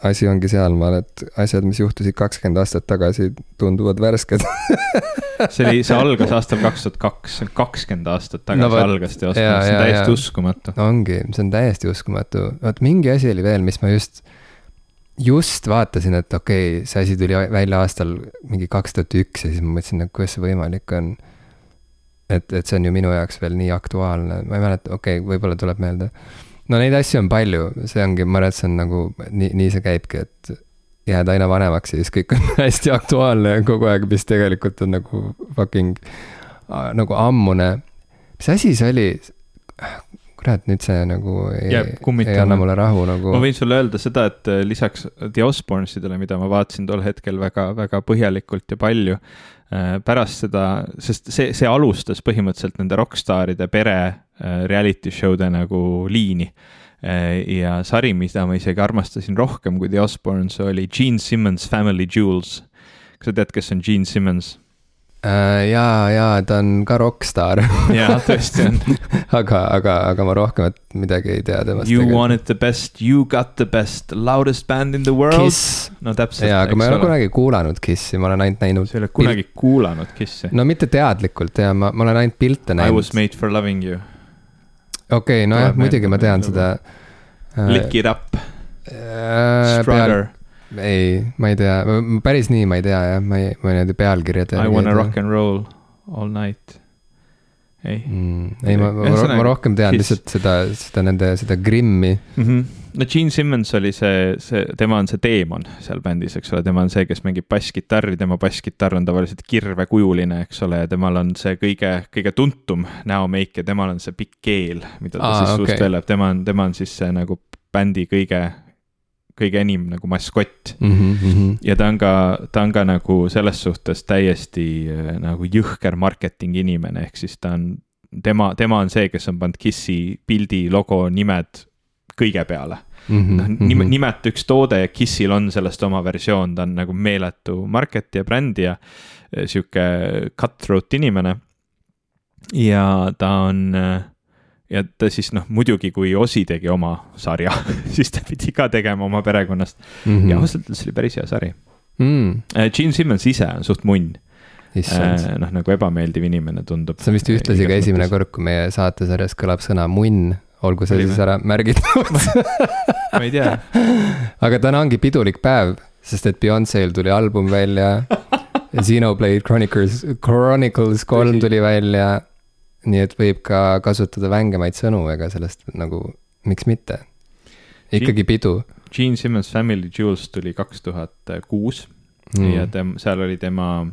asi ongi sealmaal, et asjad, mis juhtusid kakskümmend aastat tagasi, tunduvad värsked *laughs* see oli, see algas aastal kaks tuhat kaks, kakskümmend aastat tagasi no, algas teost, see on täiesti ja. uskumatu. ongi, see on täiesti uskumatu, vot mingi asi oli veel, mis ma just, just vaatasin, et okei okay,, see asi tuli välja aastal mingi kaks tuhat üks ja siis ma mõtlesin, et kuidas see võimalik on. et, et see on ju minu jaoks veel nii aktuaalne, ma ei mäleta, okei okay,, võib-olla tuleb meelde no neid asju on palju, see ongi, ma arvan, et see on nagu nii, nii see käibki, et jääd aina vanemaks ja siis kõik on *laughs* hästi aktuaalne kogu aeg, mis tegelikult on nagu fucking nagu ammune. mis asi see oli? kurat, nüüd see nagu ei, ei anna mulle rahu nagu ma võin sulle öelda seda, et äh, lisaks The Osbornesidele, mida ma vaatasin tol hetkel väga, väga põhjalikult ja palju pärast seda, sest see, see alustas põhimõtteliselt nende rokkstaaride pere äh, reality show'de nagu liini. ja sari, mida ma isegi armastasin rohkem kui The Osbornes, oli Gene Simmons Family Jewels. kas sa tead, kes on Gene Simmons? Äh, jaa, jaa, ta on ka rokkstaar jaa, tõesti on *laughs* aga, aga, aga ma rohkemat midagi ei tea temast. You wanted the best, you got the best, loudest band in the world. Kiss. no täpselt. jaa, aga ma ei ole kunagi kuulanud Kissi, ma olen ainult näinud. sa ei ole kunagi pilt... kuulanud Kissi? no mitte teadlikult ja ma, ma olen ainult pilte näinud. I was made for loving you. okei okay,, nojah, muidugi ma tean seda. Lick it up äh,. Strutter ei, ma ei tea, päris nii ma ei tea jah, ma ei, ma niimoodi pealkirjade. I wanna rock and roll all night. ei mm,. ei, ma, ma, ma rohkem tean his... lihtsalt seda, seda nende, seda Grimmi mm. -hmm. no Gene Simmons oli see, see, tema on see teemon seal bändis, eks ole, tema on see, kes mängib basskitarri, tema basskitarr on tavaliselt kirvekujuline, eks ole, ja temal on see kõige, kõige tuntum näomeik ja temal on see pikk keel, mida ta Aa, siis okay. suust väljab, tema on, tema on siis see nagu bändi kõige kõige enim nagu masskott mm. -hmm. ja ta on ka, ta on ka nagu selles suhtes täiesti äh, nagu jõhker marketing inimene, ehk siis ta on, tema, tema on see, kes on pannud Kissi pildi, logo, nimed kõige peale mm. -hmm. noh, nime, mhm. nimeta üks toode ja Kissil on sellest oma versioon, ta on nagu meeletu market ja bränd ja äh, sihuke cutthroat inimene. ja ta on äh, ja ta siis noh, muidugi kui Osi tegi oma sarja *laughs* siis ta pidi ka tegema oma perekonnast mm. -hmm. ja ausalt öeldes oli päris hea sari mm.. Gene Simmons ise on suht munn. Äh, noh, nagu ebameeldiv inimene tundub. see on vist ühtlasi ka esimene mõttes. kord, kui meie saatesarjas kõlab sõna munn, olgu see siis ära märgitud ma ei tea. *laughs* aga täna ongi pidulik päev, sest et Beyonce'l tuli album välja *laughs* Xenoblade Chronicles, Chronicles kolm tuli välja nii et võib ka kasutada vängemaid sõnu, ega sellest nagu, miks mitte. ikkagi pidu. Gene Simmons Family Jewels tuli kaks tuhat kuus mm. ja tem-, seal oli tema,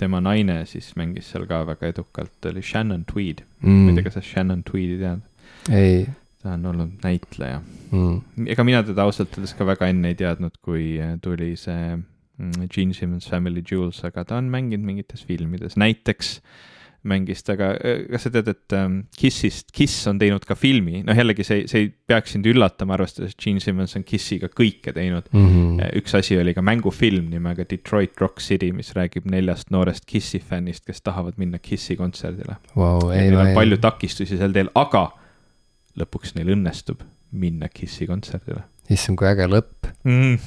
tema naine siis mängis seal ka väga edukalt, oli Shannon Tweed mm.. ma ei tea, kas sa Shannon Tweedi tead? ei. ta on olnud näitleja mm.. ega mina teda ausalt öeldes ka väga enne ei teadnud, kui tuli see mm, Gene Simmons Family Jewels, aga ta on mänginud mingites filmides, näiteks äh, mängis ta, aga äh, kas sa tead, et ähm, Kissist, Kiss on teinud ka filmi, noh jällegi see, see ei peaks sind üllatama, arvestades, et Gene Simmons on Kissiga kõike teinud mm. -hmm. üks asi oli ka mängufilm nimega Detroit Rock City, mis räägib neljast noorest Kissi fännist, kes tahavad minna Kissi kontserdile wow,. neil on palju takistusi sel teel, aga lõpuks neil õnnestub minna Kissi kontserdile. issand, kui äge lõpp mm.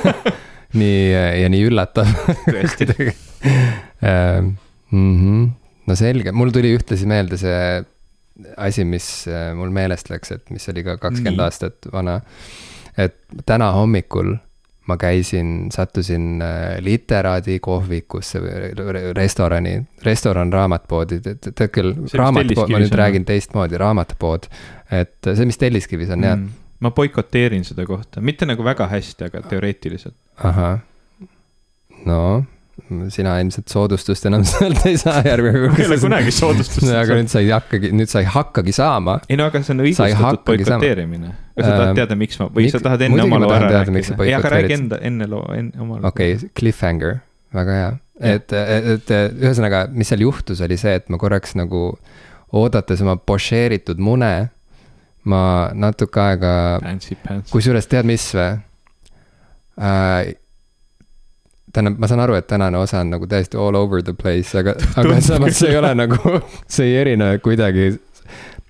*laughs* nii ja nii üllatav. tõesti *laughs* mm. -hmm no selge, mul tuli ühtlasi meelde see asi, mis äh, mul meelest läks, et mis oli ka kakskümmend aastat vana. et täna hommikul ma käisin, sattusin äh, literaadikohvikusse või restorani, restoran, raamatpoodi, tead küll, raamatpood, ma nüüd räägin teistmoodi, raamatupood. et see, mis Telliskivis on mm. jah. ma boikoteerin seda kohta, mitte nagu väga hästi, aga teoreetiliselt. ahah, no sina ilmselt soodustust enam *laughs* sealt ei saa järgmine kord. ei ole kunagi soodustust aga nüüd sa ei hakkagi, nüüd sa ei hakkagi saama. ei no aga see on õigustatud boikoteerimine. kas sa tahad ähm, teada, miks ma, või Mik, sa tahad enne oma loo ära rääkida? ei, aga räägi enda, enne loo, enne oma loo. okei okay,, cliffhanger, väga hea. et, et, et ühesõnaga, mis seal juhtus, oli see, et ma korraks nagu oodates oma pošeeritud mune, ma natuke aega, kusjuures tead, mis või äh, tähendab, ma saan aru, et tänane osa on nagu täiesti all over the place, aga, *laughs* aga samas see ei ole nagu, *laughs* see ei erine kuidagi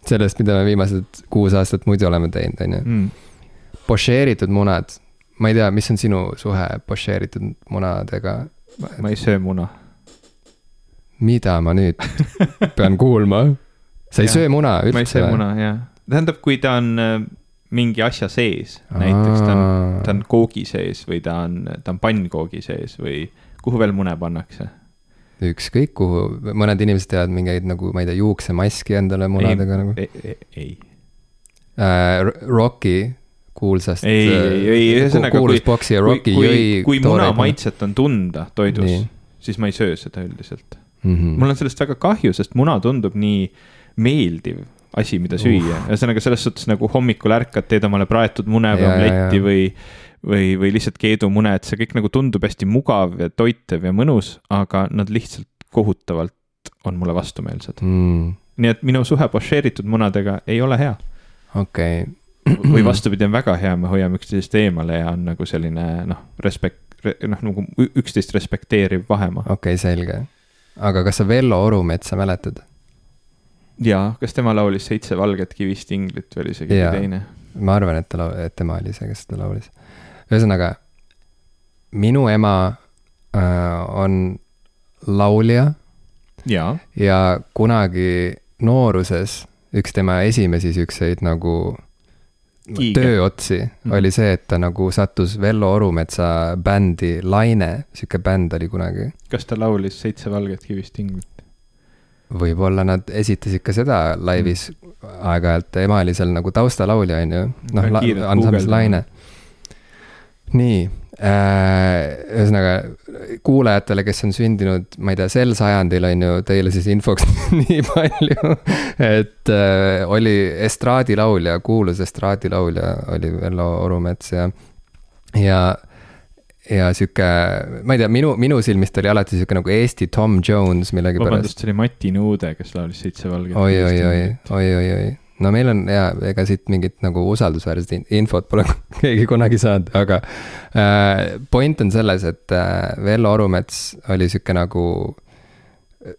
sellest, mida me viimased kuus aastat muidu oleme teinud, on ju. Mm. pošeeritud munad, ma ei tea, mis on sinu suhe pošeeritud munadega? ma ei söö muna. mida ma nüüd *laughs* pean kuulma? sa ei söö muna üldse? ma ei söö muna, jah. tähendab, kui ta on äh, mingi asja sees, näiteks ta on, ta on koogi sees või ta on, ta on pannkoogi sees või kuhu veel mune pannakse? ükskõik kuhu, mõned inimesed teevad mingeid nagu, ma ei tea, juuksemaski endale munadega ei, nagu. ei, ei äh,. Rocki kuulsast. ei, ei, ei, ühesõnaga kui, kui, kui, kui muna maitset on tunda toidus, siis ma ei söö seda üldiselt mm. -hmm. mul on sellest väga kahju, sest muna tundub nii meeldiv asi, mida süüa, ühesõnaga selles suhtes nagu hommikul ärkad, teed omale praetud mune või omletti või või, või lihtsalt keedumune, et see kõik nagu tundub hästi mugav ja toitev ja mõnus, aga nad lihtsalt kohutavalt on mulle vastumeelsed mm.. nii et minu suhe pošeeritud munadega ei ole hea. okei okay. või vastupidi, on väga hea, me hoiame üksteisest eemale ja on nagu selline noh, respekt, noh nagu üksteist respekteeriv vahemaa. okei okay,, selge. aga kas sa Vello Orumetsa mäletad? Jaa, kas tema laulis Seitse valget kivist inglit või oli see keegi teine? ma arvan, et ta, et tema oli see, kes seda laulis ühesõnaga, minu ema äh, on laulja. ja kunagi nooruses üks tema esimesi siukseid nagu Kiige. tööotsi mm oli see, et ta nagu sattus Vello Orumetsa bändi Laine, sihuke bänd oli kunagi. kas ta laulis Seitse valget kivist inglit? Võib-olla nad esitasid ka seda laivis mm. aeg-ajalt, ema oli seal nagu taustalaulja, on ju, noh, ansamblis Laine. Nii äh,, ühesõnaga kuulajatele, kes on sündinud, ma ei tea, sel sajandil on ju teile siis infoks *laughs* nii palju, et äh, oli estraadilaulja, kuulus estraadilaulja oli Vello Orumets ja, ja ja sihuke, ma ei tea, minu, minu silmis ta oli alati sihuke nagu Eesti Tom Jones millegipärast. vabandust, see oli Mati Nõude, kes laulis Seitse valget. oi, oi, oi, oi, oi, oi, no meil on ja ega siit mingit nagu usaldusväärset infot pole *laughs* keegi kunagi saanud, aga äh, point on selles, et äh, Vello Orumets oli sihuke nagu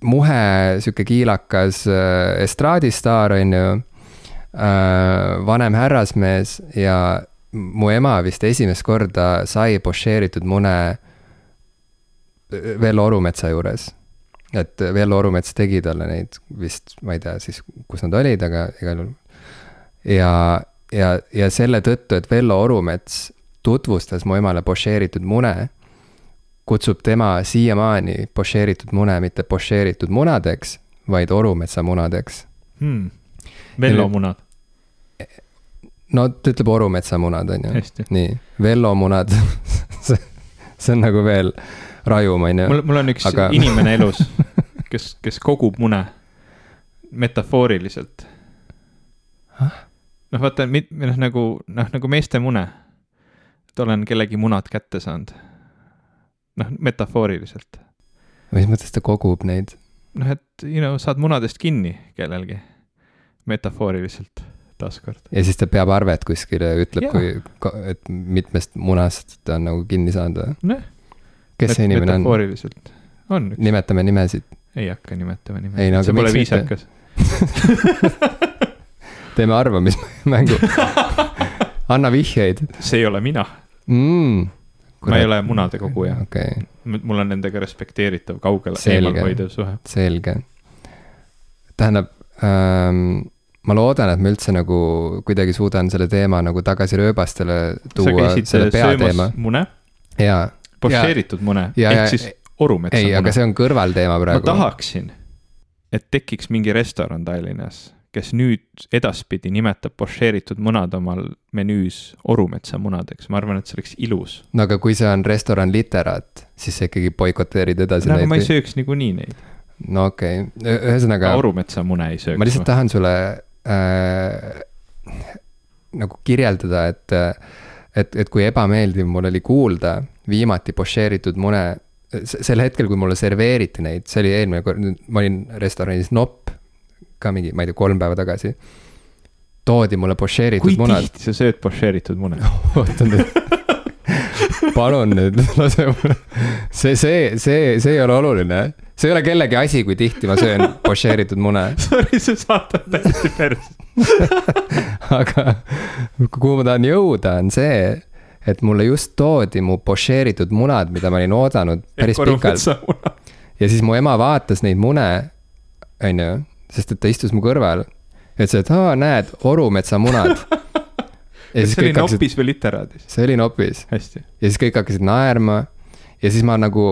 muhe, sihuke kiilakas äh, estraadistaar, on ju äh,. vanem härrasmees ja mu ema vist esimest korda sai pošeeritud mune Vello Orumetsa juures. Et Vello Orumets tegi talle neid vist, ma ei tea siis, kus nad olid, aga igal juhul. ja, ja, ja selle tõttu, et Vello Orumets tutvustas mu emale pošeeritud mune, kutsub tema siiamaani pošeeritud mune mitte pošeeritud munadeks, vaid Orumetsa munadeks. Hmm.. Vello munad no ta ütleb Orumetsa munad, on ju. nii, Vello munad *laughs* see on nagu veel rajum, on ju. mul, mul on üks aga... inimene elus, *laughs* kes, kes kogub mune metafooriliselt. noh, vaata, noh nagu, noh nagu meeste mune. et olen kellegi munad kätte saanud. noh, metafooriliselt. mis mõttes ta kogub neid? noh, et you know, saad munadest kinni kellelgi, metafooriliselt taaskord. ja siis ta peab arvet kuskile, ütleb, kui, et mitmest munast ta on nagu kinni saanud või? kes see inimene on? metafooriliselt, on üks. nimetame nimesid. ei hakka nimetama nimesid no,, see pole viisakas *laughs* teeme arvamismängu *laughs* anna vihjeid. see ei ole mina mm,. ma ei ole munade koguja okay.. mul on nendega respekteeritav, kaugel eemalhoidev suhe. selge. tähendab ähm, ma loodan, et ma üldse nagu kuidagi suudan selle teema nagu tagasi rööbastele tuua, selle peateema. mune? jaa pošeeritud mune, ehk siis orumetsa ei, aga see on kõrvalteema praegu. ma tahaksin, et tekiks mingi restoran Tallinnas, kes nüüd edaspidi nimetab pošeeritud munad omal menüüs orumetsa munadeks, ma arvan, et see oleks ilus. no aga kui see on restoran Literaat, siis sa ikkagi boikoteerid edasi no, neid. ma ei sööks niikuinii neid. no okei okay., ühesõnaga. orumetsa mune ei sööks. ma lihtsalt tahan sulle äh, nagu kirjeldada, et et, et kui ebameeldiv mul oli kuulda viimati pošeeritud mune. sel hetkel, kui mulle serveeriti neid, see oli eelmine kord, ma olin restoranis Nopp ka mingi, ma ei tea, kolm päeva tagasi. toodi mulle pošeeritud munad. kui tihti sa sööd pošeeritud mune *laughs* oota nüüd palun nüüd *laughs* lase mulle, see, see, see, see ei ole oluline. see ei ole kellegi asi, kui tihti ma söön *laughs* pošeeritud mune. Sorry, see saate täiesti perse *laughs* aga kuhu ma tahan jõuda, on see, et mulle just toodi mu pošeeritud munad, mida ma olin oodanud päris pikalt. ja siis mu ema vaatas neid mune, on ju, sest et ta istus mu kõrval. ütles, et aa, näed, Orumetsa munad ja see oli hakkasid, Nopis või Literaadis? see oli Nopis. ja siis kõik hakkasid naerma ja siis ma nagu,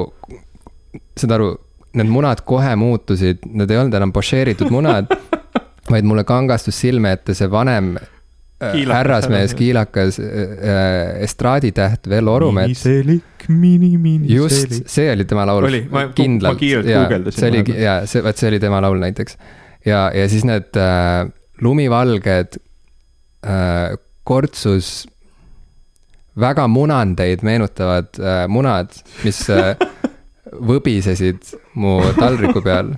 saad aru, need munad kohe muutusid, need ei olnud enam pošeeritud munad *laughs* vaid mulle kangastus silme ette see vanem äh, härrasmees, kiilakas äh, estraaditäht Vello Orumets. miniselik, mini, miniselik. just, see oli tema laul. oli, ma, kiirelt guugeldasin. see oli, jaa, see, vot see oli tema laul näiteks. ja, ja siis need äh, lumivalged äh, kortsus väga munandeid meenutavad äh, munad, mis äh, *laughs* võbisesid mu taldriku peal.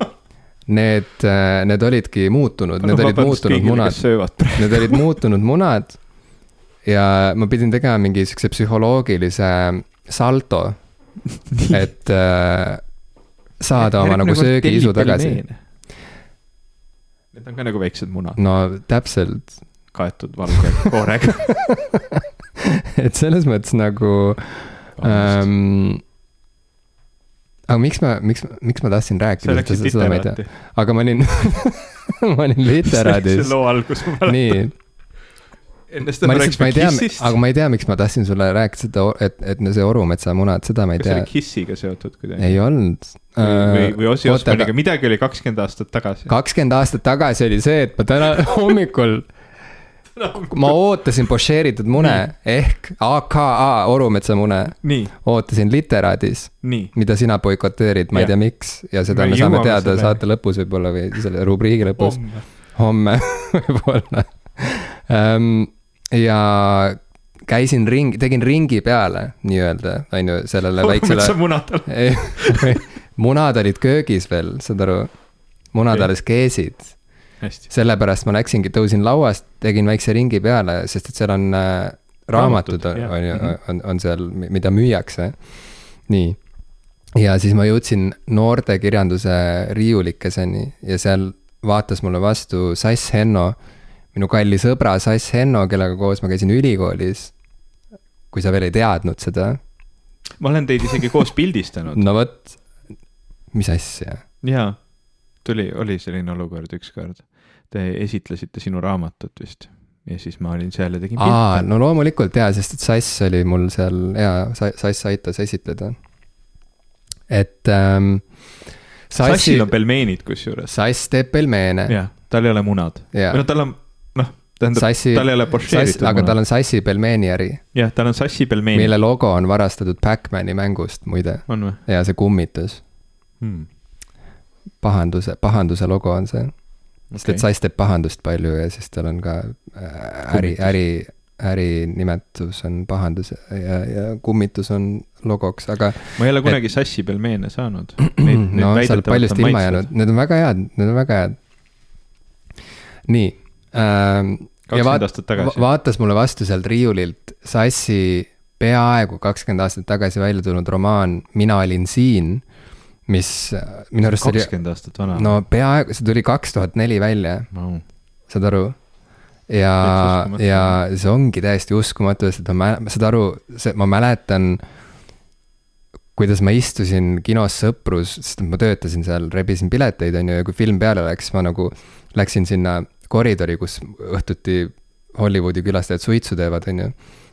Need äh,, need olidki muutunud, need olid muutunud munad. Need olid muutunud munad. ja ma pidin tegema mingi siukse psühholoogilise salto, et äh, saada oma nagu söögiisu tagasi. Need on ka nagu väiksed munad. no täpselt. Kaetud valge koorega *laughs* et selles mõttes nagu ähm, aga miks ma, miks, miks ma tahtsin rääkida, aga ma olin *laughs* ma olin literaadis. see loo algus, ma mäletan. nii. enne seda me rääkisime Kissist. aga ma ei tea, miks ma tahtsin sulle rääkida seda, et, et see Orumetsa munad, seda ma ei kas tea. see oli Kissiga seotud kuidagi? ei olnud. või, või Ossi Osmaniga, midagi oli kakskümmend aastat tagasi. kakskümmend aastat tagasi oli see, et ma täna *laughs* hommikul ma ootasin pošeeritud mune ehk AKA Orumetsa mune. ootasin literaadis, mida sina boikoteerid, ma ei tea, miks ja seda me, me saame teada selle. saate lõpus võib-olla või selle rubriigi lõpus. homme *laughs* võib-olla um,. ja käisin ring, tegin ringi peale nii-öelda, on ju, sellele väiksele. *laughs* munad olid köögis veel, saad aru, munad alles keesid sellepärast ma läksingi, tõusin lauast, tegin väikse ringi peale, sest et seal on äh, raamatud, on ju, mhm. on, on seal, mida müüakse. nii, ja siis ma jõudsin noortekirjanduse riiulikeseni ja seal vaatas mulle vastu Sass Henno, minu kalli sõbra Sass Henno, kellega koos ma käisin ülikoolis. kui sa veel ei teadnud seda. ma olen teid isegi koos pildistanud. no vot, mis asja? jaa, tuli, oli selline olukord ükskord te esitlesite sinu raamatut vist ja siis ma olin seal ja tegin pilte. aa, no loomulikult jaa, sest et Sass oli mul seal jaa, Sass aitas esitleda. et ähm,. Sassil on pelmeenid kusjuures. Sass teeb pelmeene. jah, tal ei ole munad. või noh, tal on, noh, tähendab, tal ei ole pošeeritud aga tal on Sassi pelmeeniäri. jah, tal on Sassi pelmeenid. mille logo on varastatud Backmani mängust muide. on või? ja see kummitus hmm.. pahanduse, pahanduse logo on see sest okay. et Sass teeb pahandust palju ja siis tal on ka äh, äri, äri, ärinimetus on pahandus ja, ja kummitus on logoks, aga. ma ei ole kunagi et... Sassi pelmeene saanud. *clears throat* no sa oled paljust ilma jäänud, need on väga head, need on väga head. nii ähm,. kakskümmend aastat tagasi. vaatas mulle vastu sealt riiulilt Sassi peaaegu kakskümmend aastat tagasi välja tulnud romaan Mina olin siin mis minu arust oli. kakskümmend aastat vana. no peaaegu, see tuli kaks tuhat neli välja no.. saad aru? ja, ja see ongi täiesti uskumatu, sest ma, saad aru, see, ma mäletan, kuidas ma istusin kinos Sõprus, sest ma töötasin seal, rebisin pileteid, on ju, ja kui film peale läks, ma nagu läksin sinna koridori, kus õhtuti Hollywoodi külastajad suitsu teevad, on ju.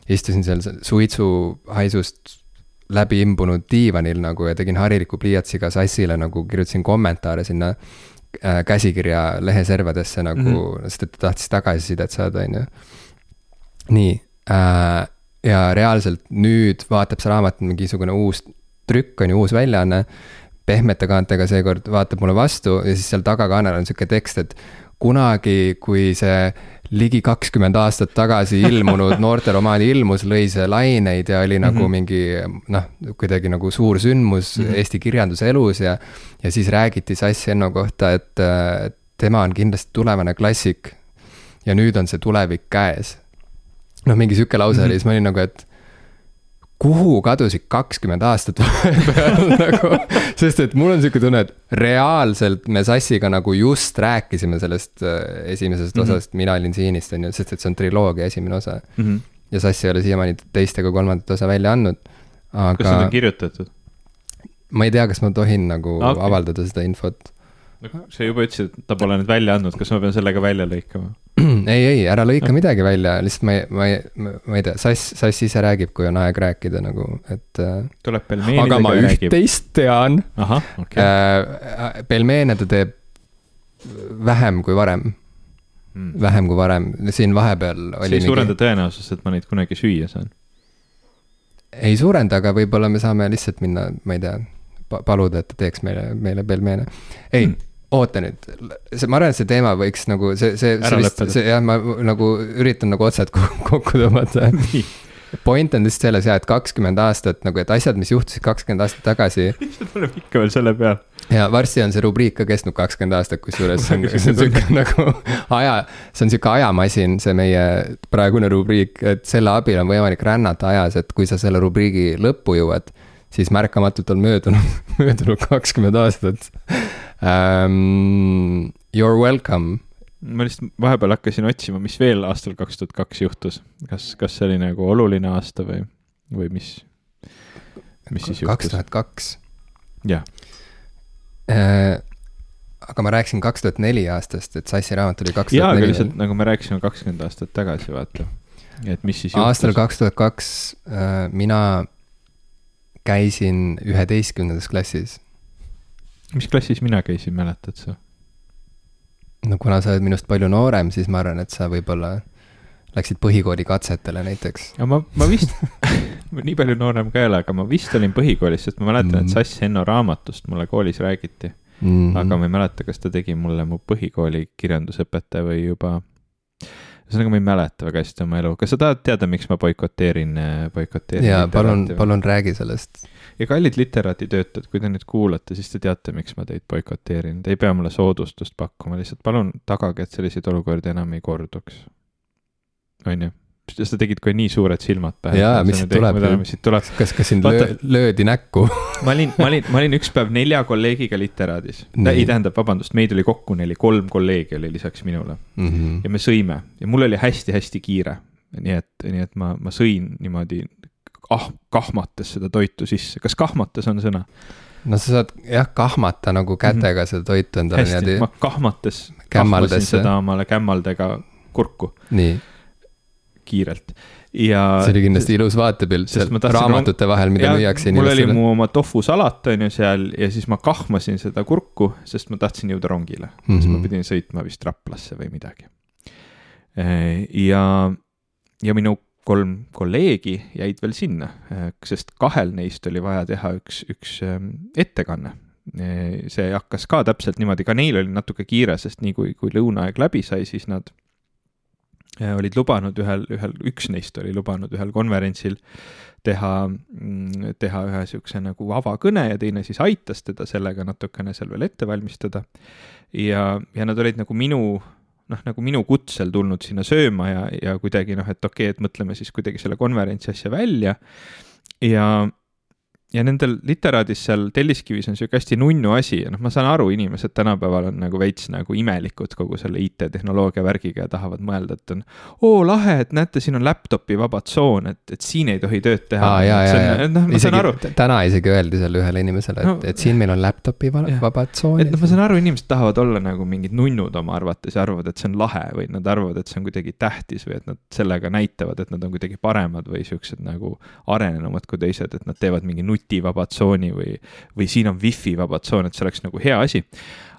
istusin seal suitsuhaisust läbi imbunud diivanil nagu ja tegin hariliku pliiatsiga sassile nagu kirjutasin kommentaare sinna äh, käsikirja leheservadesse nagu mm, -hmm. sest et ta tahtis tagasisidet saada, on ju. nii äh,, ja reaalselt nüüd vaatab see raamat mingisugune uus trükk on ju, uus väljaanne. pehmete kaantega seekord vaatab mulle vastu ja siis seal tagakaanel on sihuke tekst, et kunagi, kui see ligi kakskümmend aastat tagasi ilmunud *laughs* noorteromaan ilmus, lõi see laineid ja oli mm -hmm. nagu mhm. mingi noh, kuidagi nagu suur sündmus mm -hmm. Eesti kirjanduse elus ja. ja siis räägiti Sass Enno kohta, et tema on kindlasti tulevane klassik. ja nüüd on see tulevik käes. noh, mingi sihuke lause mm -hmm. oli, siis ma olin nagu, et kuhu kadusid kakskümmend aastat *laughs* vahepeal nagu, sest et mul on sihuke tunne, et reaalselt me Sassiga nagu just rääkisime sellest äh, esimesest mm -hmm. osast Mina olin siinist, on ju, sest et see on triloogia esimene osa mm. -hmm. ja Sass ei ole siiamaani teist ega kolmandat osa välja andnud, aga. kas need on kirjutatud? ma ei tea, kas ma tohin nagu okay. avaldada seda infot no sa juba ütlesid, et ta pole nüüd välja andnud, kas ma pean selle ka välja lõikama? *clears throat* ei, ei, ära lõika midagi välja, lihtsalt ma ei, ma ei, ma ei tea, Sass, Sass ise räägib, kui on aeg rääkida nagu, et. Äh, tuleb pelmeenidega aga ma üht-teist tean. ahah, okei okay.. Äh, pelmeene ta teeb vähem kui varem hmm.. vähem kui varem, siin vahepeal oli. see ei suurenda mingi... tõenäosust, et ma neid kunagi süüa saan. ei suurenda, aga võib-olla me saame lihtsalt minna, ma ei tea paluda, et ta teeks meile, meile pelmeene. ei mm., oota nüüd, see, ma arvan, et see teema võiks nagu see, see, see vist, see jah, ma nagu üritan nagu otsad *laughs* kokku tõmmata *laughs* point on lihtsalt selles jah, et kakskümmend aastat nagu, et asjad, mis juhtusid kakskümmend aastat tagasi. *laughs* lihtsalt oleme ikka veel selle peal. ja varsti on see rubriik ka kestnud kakskümmend aastat, kusjuures see on, see on sihuke nagu aja, see on sihuke ajamasin, see meie praegune rubriik, et selle abil on võimalik rännata ajas, et kui sa selle rubriigi lõppu jõuad, siis märkamatult on möödunud, möödunud kakskümmend aastat um,. You are welcome ma lihtsalt vahepeal hakkasin otsima, mis veel aastal kaks tuhat kaks juhtus, kas, kas see oli nagu oluline aasta või, või mis, mis siis juhtus? kaks tuhat kaks. jah äh,. aga ma rääkisin kaks tuhat neli aastast, et Sassi raamat tuli kaks tuhat neli. jaa, aga lihtsalt nagu me rääkisime kakskümmend aastat tagasi, vaata. et mis siis juhtus? aastal kaks tuhat kaks äh, mina käisin üheteistkümnendas klassis. Mis klassis mina käisin, mäletad sa? no kuna sa oled minust palju noorem, siis ma arvan, et sa võib-olla läksid põhikooli katsetele näiteks. ma, ma vist *laughs* nii palju noorem ka ei ole, aga ma vist olin põhikoolis, sest ma mäletan mm, -hmm. et Sass Henno raamatust mulle koolis räägiti mm. -hmm. aga ma ei mäleta, kas ta tegi mulle mu põhikooli kirjandusõpetaja või juba. Ühesõnaga, ma ei mäleta väga hästi oma elu, kas sa tahad teada, miks ma boikoteerin, boikoteerin? jaa, palun, palun räägi sellest ja kallid literaaditöötajad, kui te nüüd kuulate, siis te teate, miks ma teid boikoteerin, te ei pea mulle soodustust pakkuma, lihtsalt palun tagage, et selliseid olukordi enam ei korduks. on ju? Sa tegid kohe nii suured silmad pähe. jaa, mis siit tuleb? tuleb? kas, kas sind Vaata, löödi näkku *laughs* ma olin, ma olin, ma olin üks päev nelja kolleegiga literaadis. ei, tähendab, vabandust, meid oli kokku neli, kolm kolleegi oli lisaks minule mm. -hmm. ja me sõime ja mul oli hästi-hästi kiire. nii et, nii et ma, ma sõin niimoodi ah, kahmates seda toitu sisse, kas kahmates on sõna? no sa saad jah, kahmata nagu kätega mm -hmm. seda toitu endale niimoodi. ma kahmates, kahmasin seda omale kämmaldega kurku. nii. Kiirelt ja. see oli kindlasti ilus vaatepilt seal raamatute vahel, mida müüakse mul oli mu oma tofusalat on ju seal ja siis ma kahmasin seda kurku, sest ma tahtsin jõuda rongile mm. -hmm. siis ma pidin sõitma vist Raplasse või midagi. ja, ja minu kolm kolleegi jäid veel sinna, sest kahel neist oli vaja teha üks, üks ähm, ettekanne. see hakkas ka täpselt niimoodi, ka neil oli natuke kiire, sest nii kui, kui lõunaaeg läbi sai, siis nad äh, olid lubanud ühel, ühel, üks neist oli lubanud ühel konverentsil teha, mm, teha ühe niisuguse nagu avakõne ja teine siis aitas teda sellega natukene seal veel ette valmistada. ja, ja nad olid nagu minu noh, nagu minu kutsel tulnud sinna sööma ja, ja kuidagi noh, et okei okay,, et mõtleme siis kuidagi selle konverentsi asja välja. ja ja nendel literaadis seal Telliskivis on sihuke hästi nunnu asi ja noh, ma saan aru, inimesed tänapäeval on nagu veits nagu imelikud kogu selle IT-tehnoloogia värgiga ja tahavad mõelda, et on oo lahe, et näete, siin on laptop'i vaba tsoon, et, et siin ei tohi tööd teha. noh, ma saan aru. täna isegi öeldi seal ühele inimesele, et no,, et siin meil on laptop'i vaba tsoon. et noh, ma saan aru, inimesed tahavad olla nagu mingid nunnud oma arvates ja arvavad, et see on lahe või nad arvavad, et see on kuidagi tähtis või et nad sellega näitavad, et nad on kuidagi paremad või siuksed nagu arenenumad kui teised, et nad teevad mingi nuti nutivaba tsooni või, või siin on wifi vaba tsoon, et see oleks nagu hea asi.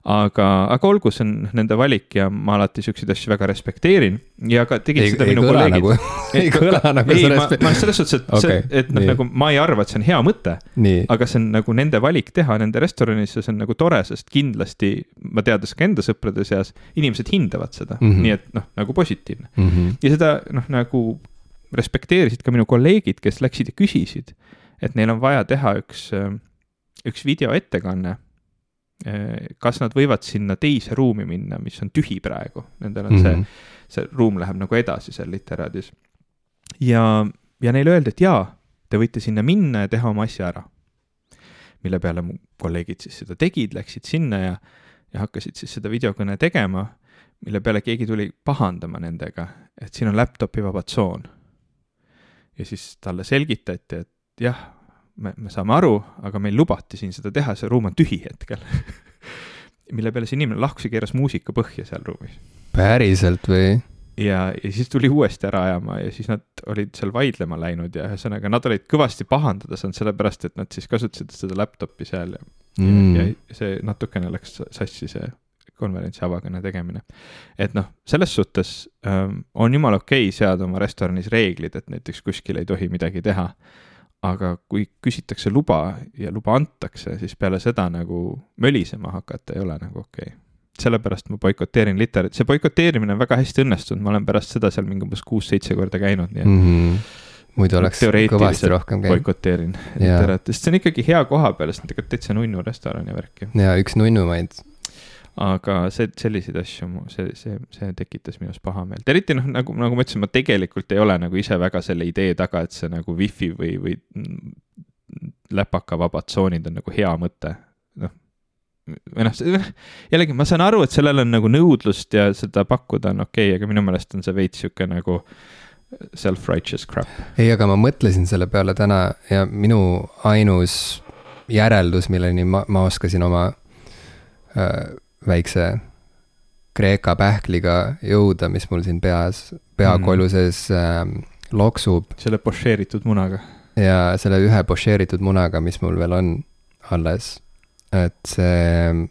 aga, aga olgu, see on nende valik ja ma alati siukseid asju väga respekteerin ja ka tegid ei, seda ei minu kolleegid. Nagu, *laughs* ei kõla nagu ei, ma, ma selles suhtes, et okay, see, et noh, nagu ma ei arva, et see on hea mõte. aga see on nagu nende valik teha nende restoranis ja see on nagu tore, sest kindlasti ma teades ka enda sõprade seas, inimesed hindavad seda mm, -hmm. nii et noh, nagu positiivne mm. -hmm. ja seda noh, nagu respekteerisid ka minu kolleegid, kes läksid ja küsisid et neil on vaja teha üks, äh, üks videoettekanne. Äh, kas nad võivad sinna teise ruumi minna, mis on tühi praegu, nendel on mm -hmm. see, see ruum läheb nagu edasi seal literaadis. ja, ja neile öeldi, et jaa, te võite sinna minna ja teha oma asja ära. mille peale mu kolleegid siis seda tegid, läksid sinna ja, ja hakkasid siis seda videokõne tegema, mille peale keegi tuli pahandama nendega, et siin on laptop'i vaba tsoon. ja siis talle selgitati, et jah, me, me saame aru, aga meil lubati siin seda teha, see ruum on tühi hetkel *laughs* mille peale see inimene lahkus ja keeras muusika põhja seal ruumis. päriselt või? ja, ja siis tuli uuesti ära ajama ja siis nad olid seal vaidlema läinud ja ühesõnaga nad olid kõvasti pahandada saanud, sellepärast et nad siis kasutasid seda laptop'i seal ja mm., ja, ja see natukene läks sassi, see konverentsi avakõne tegemine. et noh, selles suhtes ähm, on jumala okei okay seada oma restoranis reeglid, et näiteks kuskil ei tohi midagi teha aga kui küsitakse luba ja luba antakse, siis peale seda nagu mölisema hakata ei ole nagu okei okay. sellepärast ma boikoteerin literat-, see boikoteerimine on väga hästi õnnestunud, ma olen pärast seda seal mingi umbes kuus-seitse korda käinud, nii et mm. -hmm muidu oleks kõvasti rohkem käinud. boikoteerin literat, sest see on ikkagi hea koha peal, sest tegelikult täitsa nunnu restoran ja värk ju. ja üks nunnumaid aga see, selliseid asju, see, see, see tekitas minus pahameelt, eriti noh, nagu, nagu ma ütlesin, ma tegelikult ei ole nagu ise väga selle idee taga, et see nagu wifi või, või läpakavabad tsoonid on nagu hea mõte, noh. või noh, *laughs* jällegi ma saan aru, et sellel on nagu nõudlust ja seda pakkuda on okei okay,, aga minu meelest on see veits sihuke nagu self-righteous crap. ei, aga ma mõtlesin selle peale täna ja minu ainus järeldus, milleni ma, ma oskasin oma äh, väikse Kreeka pähkliga jõuda, mis mul siin peas, peakolju mhm. sees äh, loksub. selle pošeeritud munaga. ja selle ühe pošeeritud munaga, mis mul veel on alles. et see,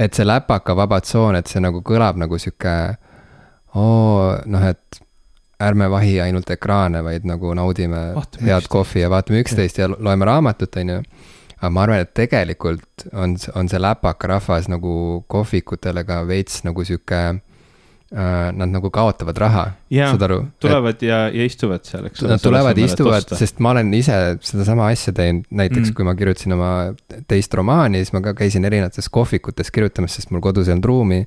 et see läpaka vaba tsoon, et see nagu kõlab nagu sihuke, oo, noh, et ärme vahi ainult ekraane, vaid nagu naudime vaatame head kohvi ja vaatame üksteist ja loeme raamatut, on ju aga ma arvan, et tegelikult on, on see läpakarahvas nagu kohvikutele ka veits nagu sihuke äh,. Nad nagu kaotavad raha, saad aru? tulevad et, ja, ja istuvad seal, eks ole. Nad tulevad, istuvad, sest ma olen ise sedasama asja teinud, näiteks mm. kui ma kirjutasin oma teist romaani, siis ma ka käisin erinevates kohvikutes kirjutamas, sest mul kodus ei olnud ruumi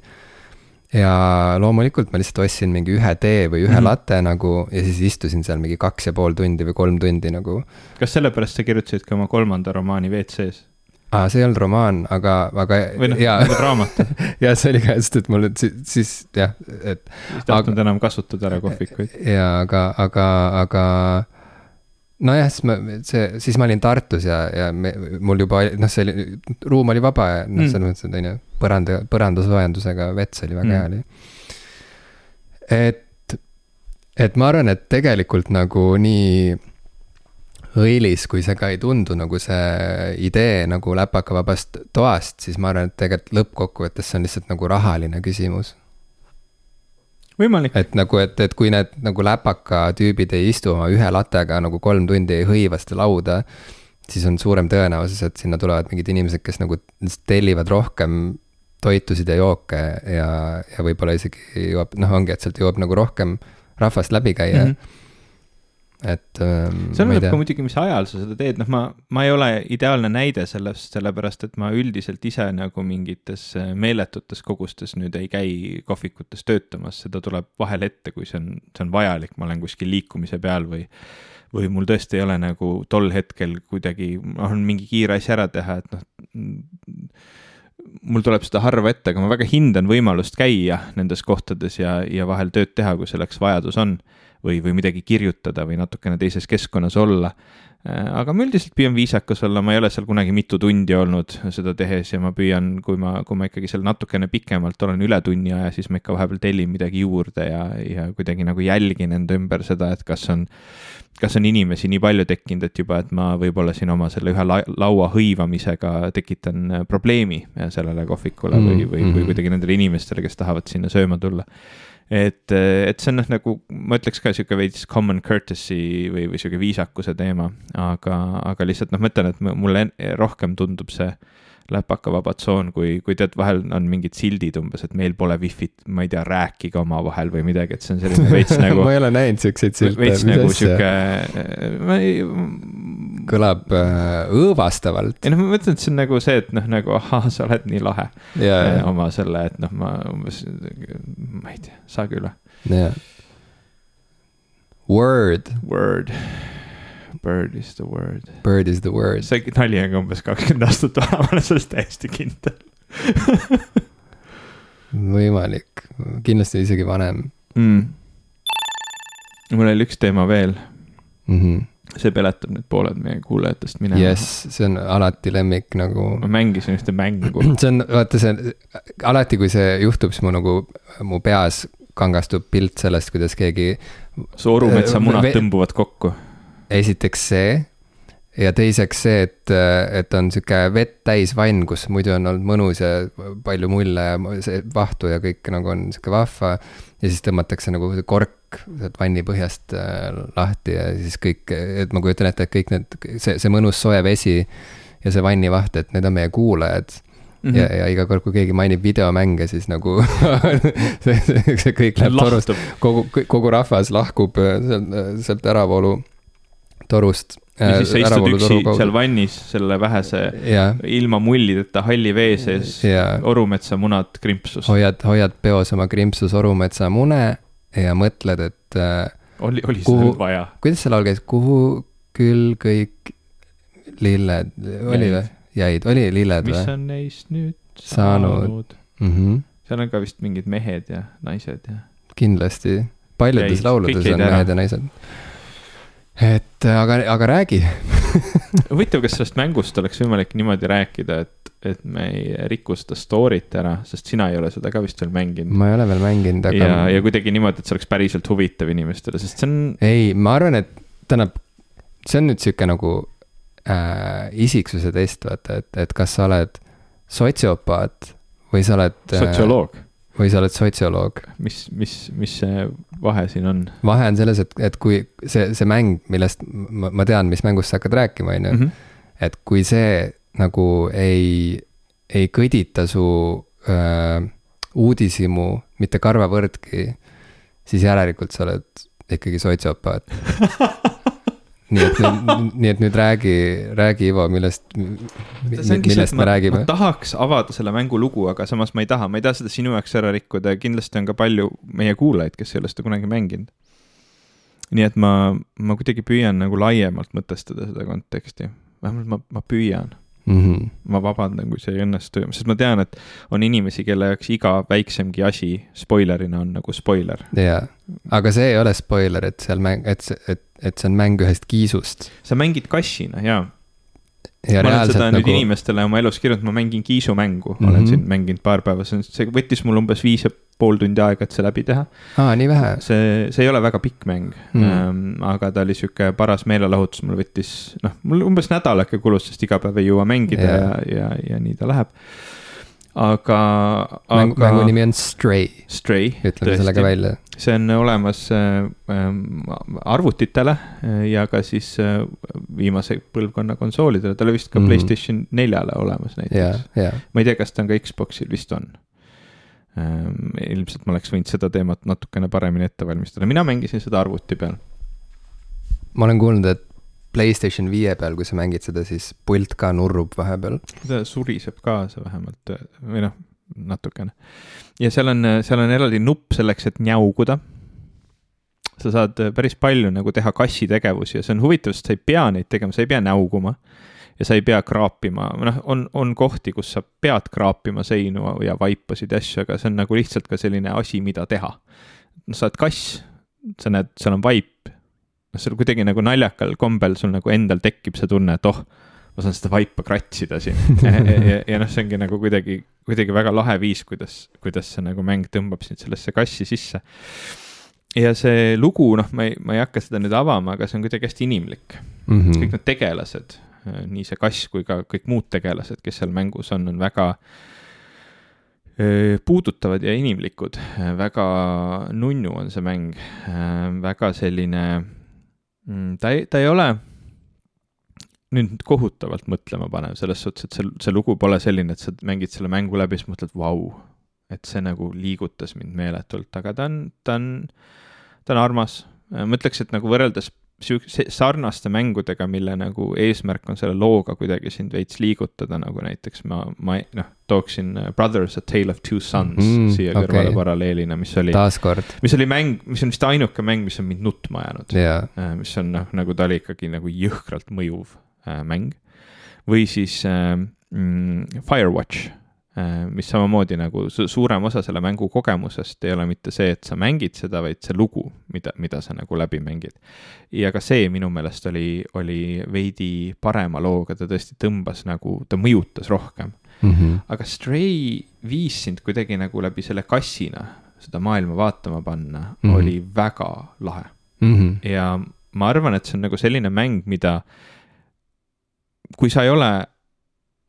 ja loomulikult ma lihtsalt ostsin mingi ühe tee või ühe mm -hmm. latte nagu ja siis istusin seal mingi kaks ja pool tundi või kolm tundi nagu. kas sellepärast sa kirjutasidki oma kolmanda romaani WC-s? aa, see ei olnud romaan, aga, aga. või noh, raamat *laughs* ja see oli ka, sest et mul siis, siis jah, et. ei tahtnud enam kasutada ära kohvikuid. jaa, aga, aga, aga nojah, siis ma, see, siis ma olin Tartus ja, ja me, mul juba noh, see oli, ruum oli vaba ja noh mm., selles mõttes, et on ju, põranda, põrandasoojendusega vets oli väga mm. hea oli. et, et ma arvan, et tegelikult nagu nii õilis, kui see ka ei tundu nagu see idee nagu läpakavabast toast, siis ma arvan, et tegelikult lõppkokkuvõttes see on lihtsalt nagu rahaline küsimus võimalik. et nagu, et, et kui need nagu läpaka tüübid ei istu oma ühe latega nagu kolm tundi ei hõiva seda lauda, siis on suurem tõenäosus, et sinna tulevad mingid inimesed, kes nagu tellivad rohkem toitusid ja jooke ja, ja võib-olla isegi jõuab, noh, ongi, et sealt jõuab nagu rohkem rahvast läbi käia mm. -hmm et ähm,. see oleneb ka muidugi, mis ajal sa seda teed, noh, ma, ma ei ole ideaalne näide sellest, sellepärast et ma üldiselt ise nagu mingites äh, meeletutes kogustes nüüd ei käi kohvikutes töötamas, seda tuleb vahel ette, kui see on, see on vajalik, ma olen kuskil liikumise peal või või mul tõesti ei ole nagu tol hetkel kuidagi, on mingi kiire asi ära teha, et noh, mul tuleb seda harva ette, aga ma väga hindan võimalust käia nendes kohtades ja, ja vahel tööd teha, kui selleks vajadus on või, või midagi kirjutada või natukene teises keskkonnas olla. Äh, aga ma üldiselt püüan viisakas olla, ma ei ole seal kunagi mitu tundi olnud seda tehes ja ma püüan, kui ma, kui ma ikkagi seal natukene pikemalt olen üle tunni aja, siis ma ikka vahepeal tellin midagi juurde ja, ja kuidagi nagu jälgin enda ümber seda, et kas on kas on inimesi nii palju tekkinud, et juba, et ma võib-olla siin oma selle ühe la laua hõivamisega tekitan probleemi sellele kohvikule mm, või, või, või mm-hmm. kuidagi nendele inimestele, kes tahavad sinna sööma tulla et, et see on noh, nagu ma ütleks ka sihuke veits common courtesy või, või sihuke viisakuse teema, aga, aga lihtsalt noh, ma ütlen, et mulle rohkem tundub see läpakavaba tsoon, kui, kui tead, vahel on mingid sildid umbes, et meil pole wifi't, ma ei tea, rääkige omavahel või midagi, et see on selline veits *laughs* nagu ma ei ole näinud siukseid silte. veits nagu sihuke, ma ei. Kõlab äh, õõvastavalt. ei noh, ma mõtlen, et see on nagu see, et noh, nagu ahah, sa oled nii lahe yeah.. oma selle, et noh, ma umbes, ma ei tea, saage üle. yeah.. Word. Word Bird is the word. Bird is the word. see nali on ka umbes kakskümmend aastat vana, ma olen selles täiesti kindel *laughs* võimalik, kindlasti isegi vanem mm.. mul oli üks teema veel mm. -hmm. See peletab nüüd pooled meie kuulajatest minema. jess, see on alati lemmik nagu. ma mängisin ühte mängu. *clears throat* see on, vaata see, alati kui see juhtub, siis mu nagu, mu peas kangastub pilt sellest, kuidas keegi. su orumetsa munad tõmbuvad kokku esiteks see ja teiseks see, et, et on sihuke vett täis vann, kus muidu on olnud mõnus ja palju mulle ja see vahtu ja kõik nagu on sihuke vahva. ja siis tõmmatakse nagu kork sealt vanni põhjast äh, lahti ja siis kõik, et ma kujutan ette, et kõik need, see, see mõnus soe vesi ja see vannivaht, et need on meie kuulajad Mm -hmm. ja, ja iga kord, kui keegi mainib videomänge, siis nagu *laughs* see, see, see kõik läheb torust, kogu, kogu rahvas lahkub äh, sealt, sealt äravoolu torust ja siis sa äh, istud üksi seal vannis selle vähese ja. ilma mullideta halli vee sees, Orumetsa munad krimpsus. hoiad, hoiad peos oma krimpsus Orumetsa mune ja mõtled, et äh,. oli, oli kuhu, seda nüüd vaja? kuidas see laul käis, kuhu küll kõik lilled, oli või? jäid, oli lilled või? mis on neist nüüd saanud, saanud.? Mm -hmm. seal on ka vist mingid mehed ja naised ja. kindlasti, paljudes lauludes on mehed ja naised et aga, aga räägi *laughs* huvitav, kas sellest mängust oleks võimalik niimoodi rääkida, et, et me ei riku seda story't ära, sest sina ei ole seda ka vist veel mänginud. ma ei ole veel mänginud, aga. ja, ja kuidagi niimoodi, et see oleks päriselt huvitav inimestele, sest see on. ei, ma arvan, et tähendab, see on nüüd sihuke nagu äh, isiksuse test, vaata, et, et kas sa oled sotsiopaat või sa oled äh,. Või sa oled sotsioloog. mis, mis, mis see vahe siin on? vahe on selles, et, et kui see, see mäng, millest ma, ma tean, mis mängust sa hakkad rääkima, on ju. Mhm. et kui see nagu ei, ei kõdita su öö, uudishimu mitte karvavõrdki, siis järelikult sa oled ikkagi sotsiopaat *laughs* nii et nüüd, nii et nüüd räägi, räägi Ivo, millest, millest me räägime. ma tahaks avada selle mängu lugu, aga samas ma ei taha, ma ei taha seda sinu jaoks ära rikkuda ja kindlasti on ka palju meie kuulajaid, kes ei ole seda kunagi mänginud. nii et ma, ma kuidagi püüan nagu laiemalt mõtestada seda konteksti, vähemalt ma, ma püüan mm. -hmm. ma vabandan, kui see ei õnnestu, sest ma tean, et on inimesi, kelle jaoks iga väiksemgi asi spoilerina on nagu spoiler. jaa, aga see ei ole spoiler, et seal mäng, et, et, et see on mäng ühest kiisust. sa mängid kassina, jaa ja ma olen seda nagu... nüüd inimestele oma elus kirjutanud, ma mängin kiisumängu mm, -hmm. olen mhm. siin mänginud paar päeva, see on, see võttis mul umbes viis ja pool tundi aega, et see läbi teha. aa, nii vähe? see, see ei ole väga pikk mäng mm, -hmm. aga ta oli sihuke paras meelelahutus, mul võttis, noh, mul umbes nädal äkki kulus, sest iga päev ei jõua mängida yeah. ja, ja, ja nii ta läheb aga, aga. mängu nimi on Stray. Stray. ütleme selle ka välja. see on olemas äh, arvutitele äh, ja ka siis äh, viimase põlvkonna konsoolidele, ta oli vist ka mm -hmm. Playstation neljale olemas näiteks yeah,. Yeah. ma ei tea, kas ta on ka Xbox'il, vist on ähm,. ilmselt ma oleks võinud seda teemat natukene paremini ette valmistada, mina mängisin seda arvuti peal. ma olen kuulnud, et Playstation viie peal, kui sa mängid seda, siis pult ka nurrub vahepeal. ta suriseb kaasa vähemalt või noh, natukene. ja seal on, seal on eraldi nupp selleks, et njauguda. sa saad päris palju nagu teha kassi tegevusi ja see on huvitav, sest sa ei pea neid tegema, sa ei pea näuguma. ja sa ei pea kraapima, noh, on, on kohti, kus sa pead kraapima seinu ja vaipasid ja asju, aga see on nagu lihtsalt ka selline asi, mida teha. sa oled kass, sa näed, seal on vaip noh, sul kuidagi nagu naljakal kombel sul nagu endal tekib see tunne, et oh, ma saan seda vaipa kratsida siin ja, ja, ja, ja noh, see ongi nagu kuidagi, kuidagi väga lahe viis, kuidas, kuidas see nagu mäng tõmbab sind sellesse kassi sisse. ja see lugu, noh, ma ei, ma ei hakka seda nüüd avama, aga see on kuidagi hästi inimlik mm. -hmm. kõik need tegelased, nii see kass kui ka kõik muud tegelased, kes seal mängus on, on väga puudutavad ja inimlikud, väga nunnu on see mäng, väga selline mm,? ta ei, ta ei ole nüüd kohutavalt mõtlema panev selles suhtes, et see, see lugu pole selline, et sa mängid selle mängu läbi, siis mõtled, vau, et see nagu liigutas mind meeletult, aga ta on, ta on, ta on armas. ma ütleks, et nagu võrreldes sihukese sarnaste mängudega, mille nagu eesmärk on selle looga kuidagi sind veits liigutada, nagu näiteks ma, ma noh, tooksin äh, Brothers A Tale of Two Sons mm, siia okay. kõrvale paralleelina, mis oli. mis oli mäng, mis on vist ainuke mäng, mis on mind nutma jäänud yeah.. Äh, mis on noh, nagu ta oli ikkagi nagu jõhkralt mõjuv äh, mäng. või siis äh, mm, Firewatch Äh, mis samamoodi nagu suurem osa selle mängu kogemusest ei ole mitte see, et sa mängid seda, vaid see lugu, mida, mida sa nagu läbi mängid. ja ka see minu meelest oli, oli veidi parema looga, ta tõesti tõmbas nagu, ta mõjutas rohkem mm. -hmm. aga Stray viis sind kuidagi nagu läbi selle kassina seda maailma vaatama panna mm, -hmm. oli väga lahe mm. -hmm. ja ma arvan, et see on nagu selline mäng, mida kui sa ei ole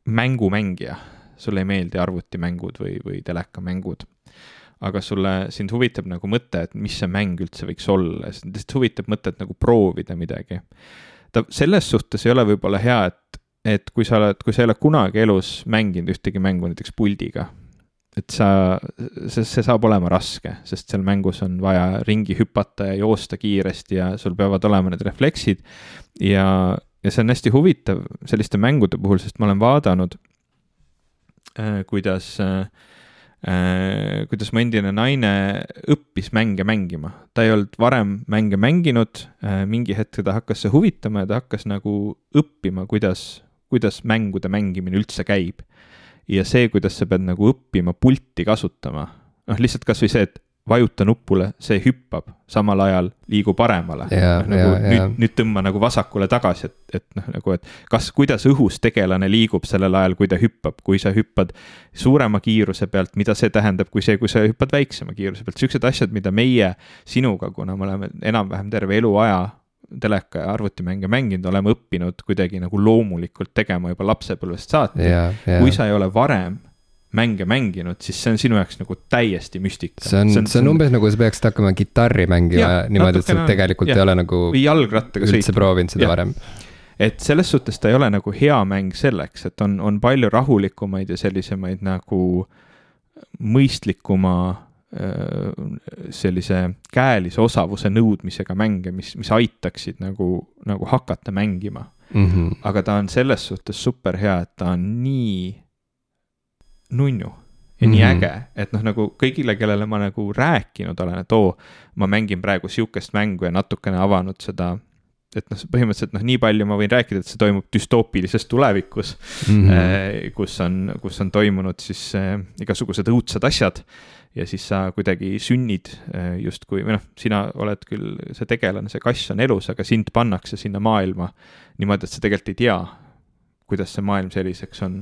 mängumängija, sulle ei meeldi arvutimängud või, või telekamängud, aga sulle, sind huvitab nagu mõte, et mis see mäng üldse võiks olla, sind lihtsalt huvitab mõte, et nagu proovida midagi. ta selles suhtes ei ole võib-olla hea, et, et kui sa oled, kui sa ei ole kunagi elus mänginud ühtegi mängu näiteks puldiga, et sa, see, see saab olema raske, sest seal mängus on vaja ringi hüpata ja joosta kiiresti ja sul peavad olema need refleksid ja, ja see on hästi huvitav selliste mängude puhul, sest ma olen vaadanud äh,, kuidas äh, äh, kuidas mu endine naine õppis mänge mängima. ta ei olnud varem mänge mänginud äh,, mingi hetk teda hakkas see huvitama ja ta hakkas nagu õppima, kuidas, kuidas mängude mängimine üldse käib. ja see, kuidas sa pead nagu õppima pulti kasutama, noh, lihtsalt kasvõi see, et vajuta nupule, see hüppab, samal ajal liigub paremale. Noh, nagu ja, nüüd, nüüd tõmba nagu vasakule tagasi, et, et noh, nagu, et kas, kuidas õhus tegelane liigub sellel ajal, kui ta hüppab, kui sa hüppad suurema kiiruse pealt, mida see tähendab, kui see, kui sa hüppad väiksema kiiruse pealt, siuksed asjad, mida meie sinuga, kuna me oleme enam-vähem terve eluaja teleka ja arvutimänge mänginud, oleme õppinud kuidagi nagu loomulikult tegema juba lapsepõlvest saati. kui sa ei ole varem mänge mänginud, siis see on sinu jaoks nagu täiesti müstika. see on, see on, see on umbes nagu sa peaksid hakkama kitarri mängima ja, niimoodi, et sa tegelikult ja. ei ole nagu. või jalgrattaga sõitma. üldse proovinud seda ja. varem. et selles suhtes ta ei ole nagu hea mäng selleks, et on, on palju rahulikumaid ja sellisemaid nagu mõistlikuma sellise käelise osavuse nõudmisega mänge, mis, mis aitaksid nagu, nagu hakata mängima mm. -hmm. aga ta on selles suhtes super hea, et ta on nii nunnu ja mm -hmm. nii mhm. äge, et noh, nagu kõigile, kellele ma nagu rääkinud olen, et oo, ma mängin praegu sihukest mängu ja natukene avanud seda et noh, põhimõtteliselt noh, nii palju ma võin rääkida, et see toimub düstoopilises tulevikus mm, -hmm. kus on, kus on toimunud siis äh, igasugused õudsed asjad. Ja siis sa kuidagi sünnid äh, justkui, või noh, sina oled küll see tegelane, see kass on elus, aga sind pannakse sinna maailma niimoodi, et sa tegelikult ei tea, kuidas see maailm selliseks on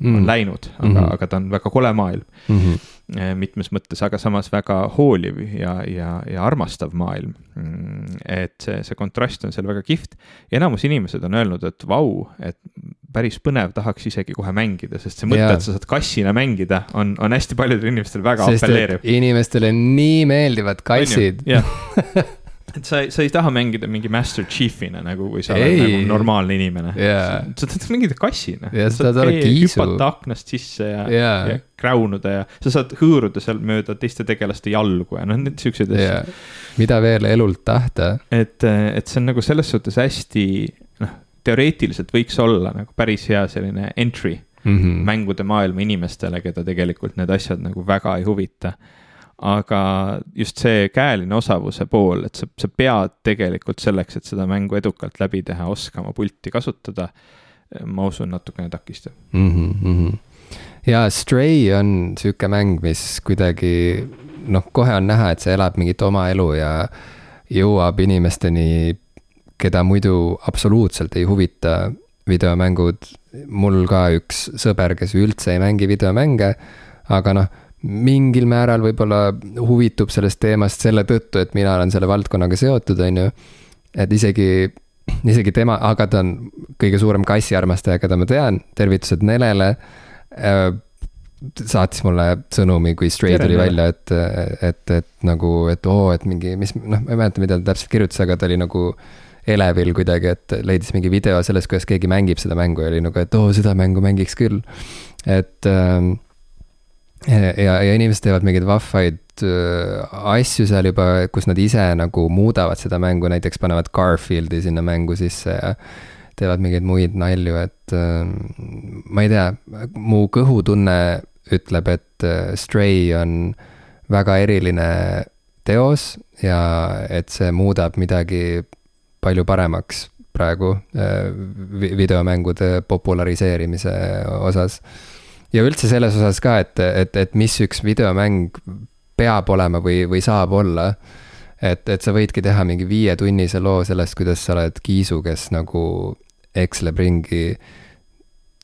mm. on läinud, aga mm, -hmm. aga ta on väga kole maailm mm. -hmm mitmes mõttes, aga samas väga hooliv ja, ja, ja armastav maailm. Mm, et see, see kontrast on seal väga kihvt. enamus inimesed on öelnud, et vau, et päris põnev, tahaks isegi kohe mängida, sest see mõte, et sa saad kassina mängida, on, on hästi paljudel inimestel väga sest apelleeriv. inimestele nii meeldivad kassid. *laughs* et sa, sa ei taha mängida mingi Master Chief'ina nagu, kui sa oled nagu normaalne inimene yeah.. sa tahad mängida kassina. ja sa kiisu. hüpata aknast sisse ja yeah., ja kräunuda ja sa saad hõõruda seal mööda teiste tegelaste jalgu ja noh, need siuksed asjad yeah.. mida veel elult tahta. et, et see on nagu selles suhtes hästi, teoreetiliselt võiks olla nagu päris hea selline entry mm -hmm. mängude maailma inimestele, keda tegelikult need asjad nagu väga ei huvita aga just see käeline osavuse pool, et sa, sa pead tegelikult selleks, et seda mängu edukalt läbi teha, oskama pulti kasutada, ma usun, natukene takistab mm. -hmm. ja Stray on sihuke mäng, mis kuidagi noh, kohe on näha, et see elab mingit oma elu ja jõuab inimesteni, keda muidu absoluutselt ei huvita videomängud. mul ka üks sõber, kes üldse ei mängi videomänge, aga noh mingil määral võib-olla huvitub sellest teemast selle tõttu, et mina olen selle valdkonnaga seotud, on ju. et isegi, isegi tema, aga ta on kõige suurem kassiarmastaja, keda ma tean, tervitused Nelele äh, saatis mulle sõnumi, kui Stray tuli välja, et, et, et nagu, et oo, et mingi, mis noh, ma ei mäleta, mida ta täpselt kirjutas, aga ta oli nagu elevil kuidagi, et leidis mingi video sellest, kuidas keegi mängib seda mängu ja oli nagu, et oo, seda mängu mängiks küll. et ähm, ja, ja inimesed teevad mingeid vahvaid äh, asju seal juba, kus nad ise nagu muudavad seda mängu, näiteks panevad Garfieldi sinna mängu sisse ja teevad mingeid muid nalju, et äh, ma ei tea, mu kõhutunne ütleb, et äh, Stray on väga eriline teos ja et see muudab midagi palju paremaks praegu videomängude populariseerimise osas ja üldse selles osas ka, et, et, et mis üks videomäng peab olema või, või saab olla. et, et sa võidki teha mingi viietunnise loo sellest, kuidas sa oled kiisu, kes nagu eksleb ringi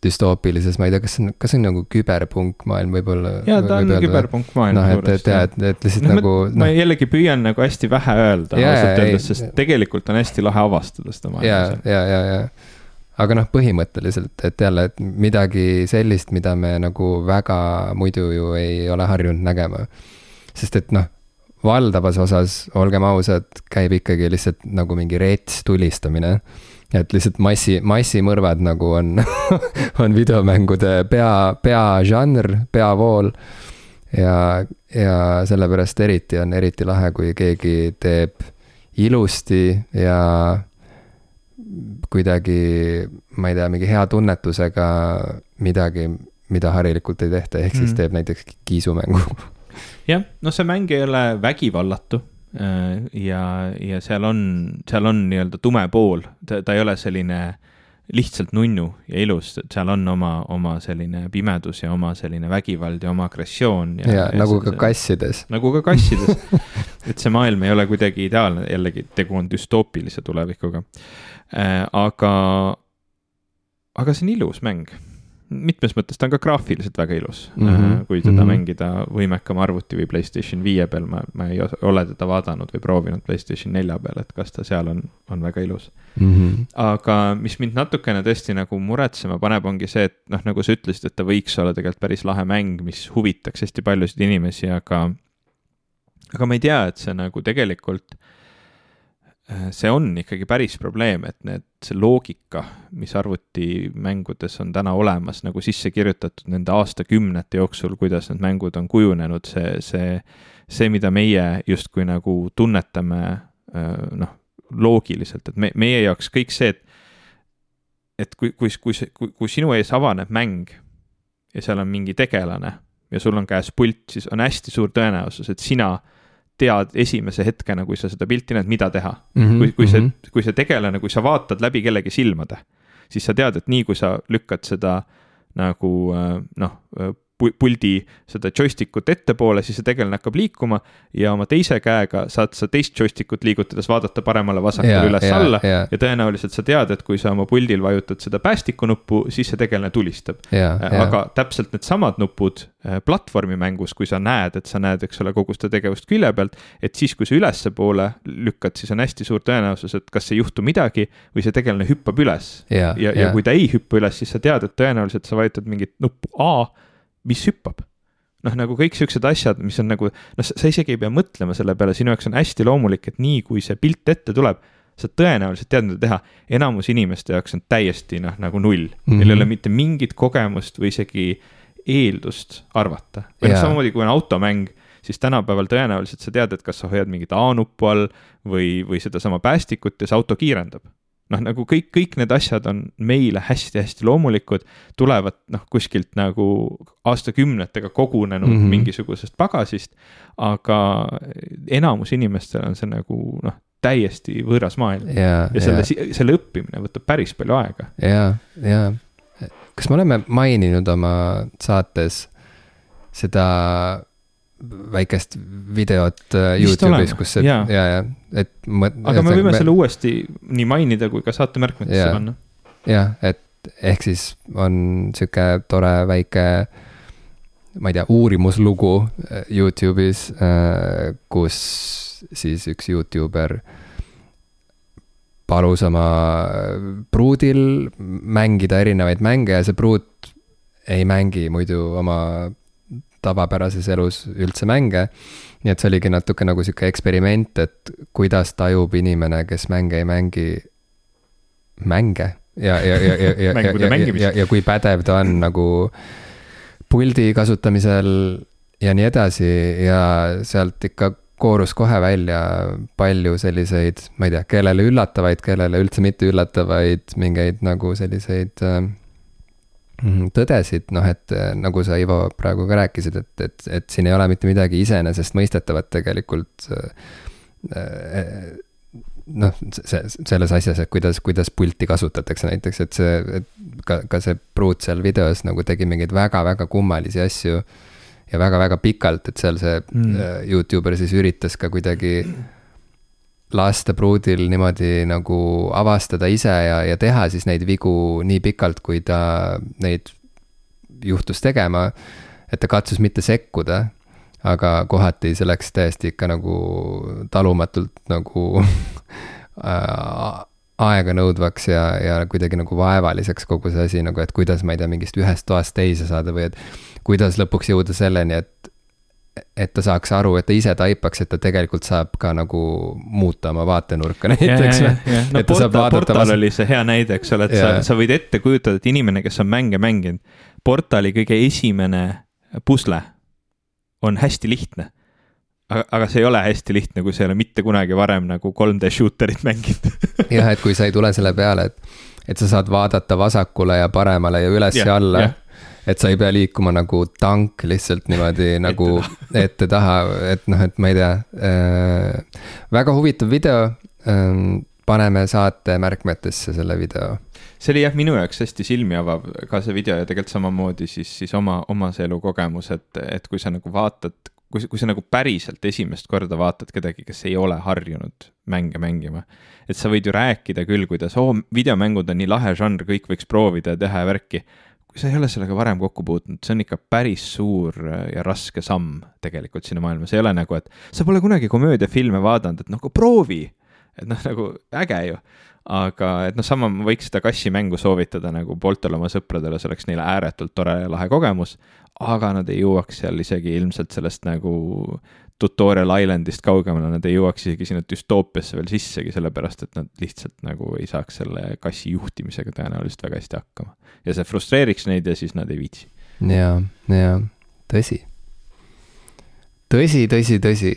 düstoopilises, ma ei tea, kas see on, kas see on nagu küberpunkmaailm võib-olla? jaa, ta on küberpunkmaailm. noh, et, et jaa, et, et lihtsalt no, nagu. ma no. jällegi püüan nagu hästi vähe öelda ausalt öeldes, sest tegelikult on hästi lahe avastada seda maailma. ja, ja, ja, ja aga noh, põhimõtteliselt, et jälle, et midagi sellist, mida me nagu väga muidu ju ei ole harjunud nägema. sest et noh, valdavas osas, olgem ausad, käib ikkagi lihtsalt nagu mingi rets tulistamine. Et lihtsalt massi, massimõrvad nagu on *laughs* on videomängude pea, peažanr, peavool. ja, ja sellepärast eriti on eriti lahe, kui keegi teeb ilusti ja kuidagi, ma ei tea, mingi hea tunnetusega midagi, mida harilikult ei tehta, ehk siis mm. teeb näiteks kiisumängu. jah, noh, see mäng ei ole vägivallatu ja, ja seal on, seal on nii-öelda tume pool, ta, ta ei ole selline lihtsalt nunnu ja ilus, et seal on oma, oma selline pimedus ja oma selline vägivald ja oma agressioon. ja, ja, ja nagu see, ka kassides. nagu ka kassides. *laughs* Et see maailm ei ole kuidagi ideaalne, jällegi tegu on düstoopilise tulevikuga. Äh, aga, aga see on ilus mäng mitmes mõttes ta on ka graafiliselt väga ilus mm, -hmm. kui teda mm -hmm. mängida võimekama arvuti või Playstation viie peal, ma, ma ei ole teda vaadanud või proovinud Playstation nelja peal, et kas ta seal on, on väga ilus mm. -hmm. aga mis mind natukene tõesti nagu muretsema paneb, ongi see, et noh, nagu sa ütlesid, et ta võiks olla tegelikult päris lahe mäng, mis huvitaks hästi paljusid inimesi, aga aga ma ei tea, et see nagu tegelikult see on ikkagi päris probleem, et need, see loogika, mis arvutimängudes on täna olemas, nagu sisse kirjutatud nende aastakümnete jooksul, kuidas need mängud on kujunenud, see, see, see, mida meie justkui nagu tunnetame, äh, noh, loogiliselt, et me, meie jaoks kõik see, et et kui, kui, kui, kui, kui sinu ees avaneb mäng ja seal on mingi tegelane ja sul on käes pult, siis on hästi suur tõenäosus, et sina tead esimese hetkena, kui sa seda pilti näed, mida teha mm. -hmm, kui, kui see, mhm. kui see tegelane, kui sa vaatad läbi kellegi silmade, siis sa tead, et nii kui sa lükkad seda nagu äh, noh, puldi seda joystick ut ettepoole, siis see tegelane hakkab liikuma ja oma teise käega saad sa teist joystick ut liigutades vaadata paremale-vasakule üles-alla yeah, yeah. ja tõenäoliselt sa tead, et kui sa oma puldil vajutad seda päästikunuppu, siis see tegelane tulistab. Yeah. aga täpselt needsamad nupud äh, platvormimängus, kui sa näed, et sa näed, eks ole, kogu seda tegevust külje pealt, et siis, kui sa ülespoole lükkad, siis on hästi suur tõenäosus, et kas ei juhtu midagi või see tegelane hüppab üles yeah,. ja, ja, ja kui ta ei hüppa üles, siis sa tead, et tõenäoliselt sa vajutad mingit nuppu A mis hüppab. noh, nagu kõik siuksed asjad, mis on nagu, noh, sa isegi ei pea mõtlema selle peale, sinu jaoks on hästi loomulik, et nii kui see pilt ette tuleb, sa tõenäoliselt tead, mida teha. enamus inimeste jaoks on täiesti noh, nagu null mm, -hmm. neil ei ole mitte mingit kogemust või isegi eeldust arvata. või noh, samamoodi kui on automäng, siis tänapäeval tõenäoliselt sa tead, et kas sa hoiad mingit A-nuppu all või, või sedasama päästikut ja see auto kiirendab noh, nagu kõik, kõik need asjad on meile hästi-hästi loomulikud, tulevad noh, kuskilt nagu aastakümnetega kogunenud mm -hmm. mingisugusest pagasist, aga enamus inimestel on see nagu noh, täiesti võõras maailm ja, ja selle, selle õppimine võtab päris palju aega. ja, ja kas me oleme maininud oma saates seda väikest videot äh, Youtube'is, kus see, ja, ja, et. aga me võime me... selle uuesti nii mainida kui ka saate märkmetesse panna. jah, et ehk siis on sihuke tore väike, ma ei tea, uurimuslugu äh, Youtube'is, äh, kus siis üks Youtuber palus oma pruudil mängida erinevaid mänge ja see pruut ei mängi muidu oma tavapärases elus üldse mänge. nii et see oligi natuke nagu sihuke eksperiment, et kuidas tajub inimene, kes mänge ei mängi, mänge ja, ja, ja, ja, ja, ja, ja, ja, ja, ja kui pädev ta on nagu puldi kasutamisel ja nii edasi ja sealt ikka koorus kohe välja palju selliseid, ma ei tea, kellele üllatavaid, kellele üldse mitte üllatavaid mingeid nagu selliseid äh, tõdesid, noh, et äh, nagu sa, Ivo, praegu ka rääkisid, et, et, et siin ei ole mitte midagi iseenesestmõistetavat tegelikult äh, äh, noh, see, selles asjas, et kuidas, kuidas pulti kasutatakse näiteks, et see, et ka, ka see pruut seal videos nagu tegi mingeid väga-väga kummalisi asju. ja väga-väga pikalt, et seal see mm. Youtuber siis üritas ka kuidagi lasta pruudil niimoodi nagu avastada ise ja, ja teha siis neid vigu nii pikalt, kui ta neid juhtus tegema. et ta katsus mitte sekkuda, aga kohati see läks täiesti ikka nagu talumatult nagu *laughs* aeganõudvaks ja, ja kuidagi nagu vaevaliseks kogu see asi nagu, et kuidas, ma ei tea, mingist ühest toast teise saada või et kuidas lõpuks jõuda selleni, et et ta saaks aru, et ta ise taipaks, et ta tegelikult saab ka nagu muuta oma vaatenurka *laughs* näiteks. no portal, portal oli see hea näide, eks ole, et ja. sa, sa võid ette kujutada, et inimene, kes on mänge mänginud, portali kõige esimene pusle on hästi lihtne aga, aga see ei ole hästi lihtne, kui sa ei ole mitte kunagi varem nagu 3D shooter'it mänginud jah, et kui sa ei tule selle peale, et, et sa saad vaadata vasakule ja paremale ja üles ja, ja alla. Et sa ei pea liikuma nagu tank lihtsalt niimoodi nagu ette-taha, et noh, et ma ei tea äh,. väga huvitav video äh,. paneme saate märkmetesse selle video see oli jah, minu jaoks hästi silmi avav ka see video ja tegelikult samamoodi siis, siis oma, oma see elukogemus, et, et kui sa nagu vaatad, kui, kui sa nagu päriselt esimest korda vaatad kedagi, kes ei ole harjunud mänge mängima, et sa võid ju rääkida küll, kuidas oo oh,, videomängud on nii lahe žanr, kõik võiks proovida ja teha ja värki. Kui sa ei ole sellega varem kokku puutunud, see on ikka päris suur ja raske samm tegelikult sinna maailma, see ei ole nagu, et sa pole kunagi komöödiafilme vaadanud, et nagu proovi. et noh, nagu äge ju aga et noh, sama ma võiks seda kassimängu soovitada nagu pooltele oma sõpradele, see oleks neile ääretult tore ja lahe kogemus. aga nad ei jõuaks seal isegi ilmselt sellest nagu tutorial island'ist kaugemale, nad ei jõuaks isegi sinna düstoopiasse veel sissegi, sellepärast et nad lihtsalt nagu ei saaks selle kassi juhtimisega tõenäoliselt väga hästi hakkama. ja see frustreeriks neid ja siis nad ei viitsi. ja, ja tõsi. tõsi, tõsi, tõsi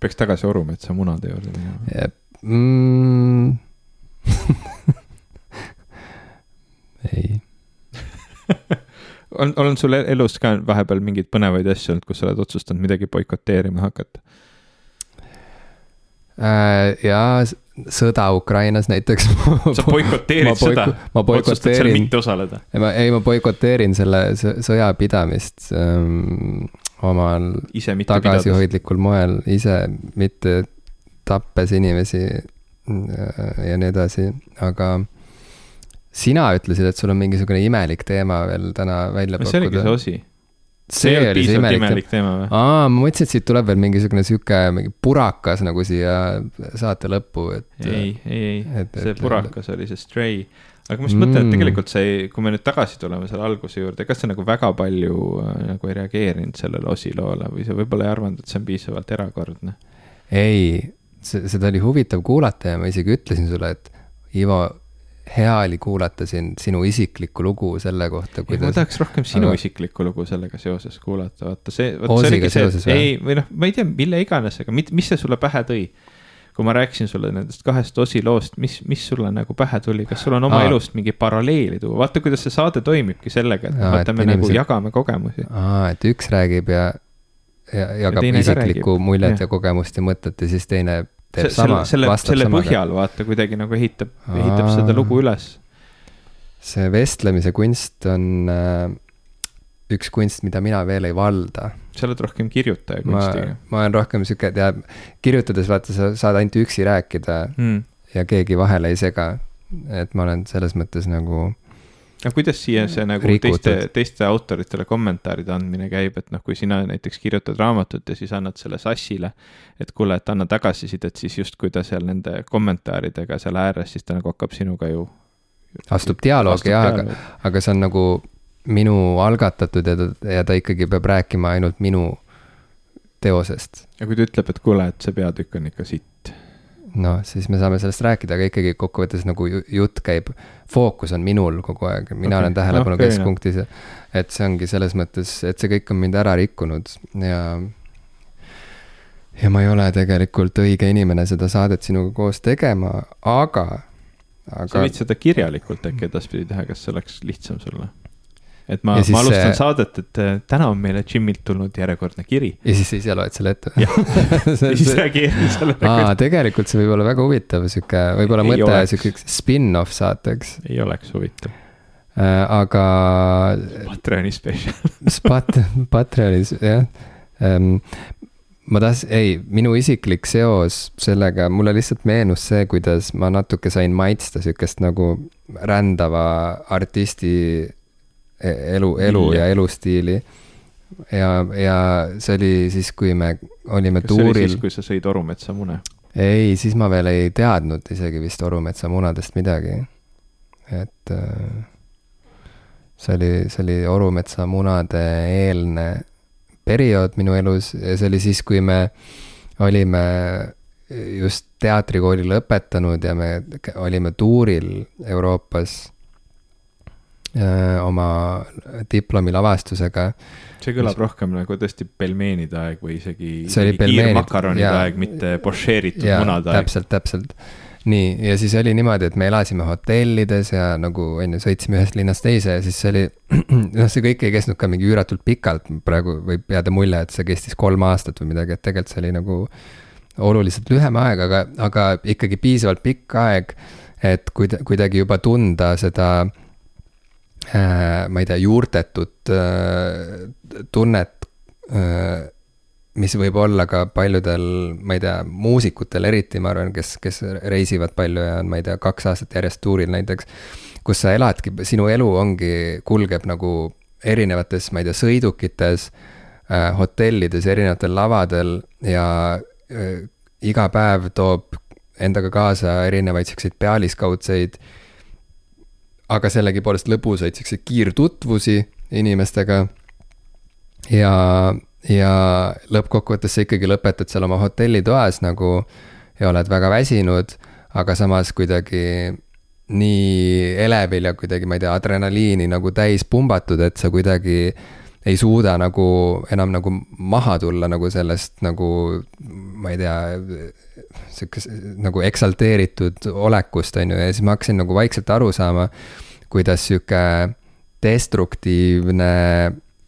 peaks tagasi Orumetsa munade juurde minema. Mm. ei on, on sul elus ka vahepeal mingeid põnevaid asju olnud, kus sa oled otsustanud midagi boikoteerima hakata äh,? jaa, sõda Ukrainas näiteks *laughs* sa boikoteerid boiko, sõda? ma boikoteerin. mitte osaleda? ei, ma, ei, ma boikoteerin selle sõja pidamist ähm, omal tagasihoidlikul moel, ise mitte tappes inimesi äh, ja nii edasi, aga sina ütlesid, et sul on mingisugune imelik teema veel täna välja pakkuda. see oligi see osi. see oli see imelik, imelik teema või? aa, ma mõtlesin, et siit tuleb veel mingisugune sihuke mingi purakas nagu siia saate lõppu, et. ei, ei, ei, see purakas oli see Stray aga ma just mm. mõtlen, et tegelikult see, kui me nüüd tagasi tuleme selle alguse juurde, kas sa nagu väga palju äh, nagu ei reageerinud sellele osiloole või sa võib-olla ei arvanud, et see on piisavalt erakordne? ei, see, seda oli huvitav kuulata ja ma isegi ütlesin sulle, et Ivo, hea oli kuulata sind, sinu isiklikku lugu selle kohta, kuidas. ma tahaks rohkem sinu aga... isiklikku lugu sellega seoses kuulata, vaata see. Ei, või noh, ma ei tea, mille iganes, aga mis see sulle pähe tõi kui ma rääkisin sulle nendest kahest osiloost, mis, mis sulle nagu pähe tuli, kas sul on oma Aa. elust mingi paralleeli tuua, vaata, kuidas see saade toimibki sellega, et Aa, vaata, me inimesed... nagu jagame kogemusi. aa, et üks räägib ja, ja jagab ja isiklikku muljet ja. ja kogemust ja mõtet ja siis teine teeb sama. selle, selle põhjal vaata kuidagi nagu ehitab, ehitab seda lugu üles. see vestlemise kunst on äh, üks kunst, mida mina veel ei valda sa oled rohkem kirjutaja kunstiga. ma olen rohkem sihuke, tead, kirjutades vaata, sa saad ainult üksi rääkida mm. ja keegi vahele ei sega. et ma olen selles mõttes nagu. Aga kuidas siia see nagu rikutud. teiste, teiste autoritele kommentaaride andmine käib, et noh, kui sina näiteks kirjutad raamatut ja siis annad selle Sassile, et kuule, et anna tagasisidet, siis justkui ta seal nende kommentaaridega seal ääres, siis ta nagu hakkab sinuga ju. astub dialoogi jah, aga, aga see on nagu minu algatatud ja ta, ja ta ikkagi peab rääkima ainult minu teosest. ja kui ta ütleb, et kuule, et see peatükk on ikka sitt? Noh, siis me saame sellest rääkida, aga ikkagi kokkuvõttes nagu jutt käib, fookus on minul kogu aeg, mina okay. olen tähelepanu no, keskpunktis et see ongi selles mõttes, et see kõik on mind ära rikkunud ja ja ma ei ole tegelikult õige inimene seda saadet sinuga koos tegema, aga, aga. sa võid seda kirjalikult äkki edaspidi teha, kas see oleks lihtsam sulle? Et ma, ma alustan see... saadet, et äh, täna on meile Jimilt tulnud järjekordne kiri. ja siis sa ise loed selle ette ja siis reageerin sellele. aa, tegelikult see võib olla väga huvitav, sihuke, võib-olla mõte sihukeseks spin-off saateks. ei oleks huvitav äh,. aga. Patreoni spetsial *laughs* Spat-, Patreonis, jah ähm, ma tahtsin, ei, minu isiklik seos sellega, mulle lihtsalt meenus see, kuidas ma natuke sain maitsta sihukest nagu rändava artisti elu, elu ja, ja elustiili. ja, ja see oli siis, kui me olime kas tuuril. siis, kui sa sõid Orumetsa mune? ei, siis ma veel ei teadnud isegi vist Orumetsa munadest midagi. et äh, see oli, see oli Orumetsa munade eelne periood minu elus ja see oli siis, kui me olime just teatrikooli lõpetanud ja me olime tuuril Euroopas oma diplomi lavastusega. see kõlab mis... rohkem nagu tõesti pelmeenide aeg või isegi kiirmakaronide aeg, mitte pošeeritud munade aeg. täpselt, täpselt nii, ja siis oli niimoodi, et me elasime hotellides ja nagu on ju, sõitsime ühest linnast teise ja siis see oli, *clears throat* noh, see kõik ei kestnud ka mingi üüratult pikalt, praegu võib jääda mulje, et see kestis kolm aastat või midagi, et tegelikult see oli nagu oluliselt lühem aeg, aga, aga ikkagi piisavalt pikk aeg, et kuida-, kuidagi juba tunda seda äh, ma ei tea, juurtetut äh, tunnet äh, mis võib olla ka paljudel, ma ei tea, muusikutel eriti, ma arvan, kes, kes reisivad palju ja on, ma ei tea, kaks aastat järjest tuuril näiteks. kus sa eladki, sinu elu ongi, kulgeb nagu erinevates, ma ei tea, sõidukites äh,, hotellides, erinevatel lavadel ja äh, iga päev toob endaga kaasa erinevaid siukseid pealiskaudseid, aga sellegipoolest lõbusaid siukseid kiirtutvusi inimestega. ja ja lõppkokkuvõttes sa ikkagi lõpetad seal oma hotellitoas nagu ja oled väga väsinud, aga samas kuidagi nii elevil ja kuidagi, ma ei tea, adrenaliini nagu täis pumbatud, et sa kuidagi ei suuda nagu enam nagu maha tulla nagu sellest nagu, ma ei tea, sihukese nagu eksalteeritud olekust, on ju, ja siis ma hakkasin nagu vaikselt aru saama, kuidas sihuke destruktiivne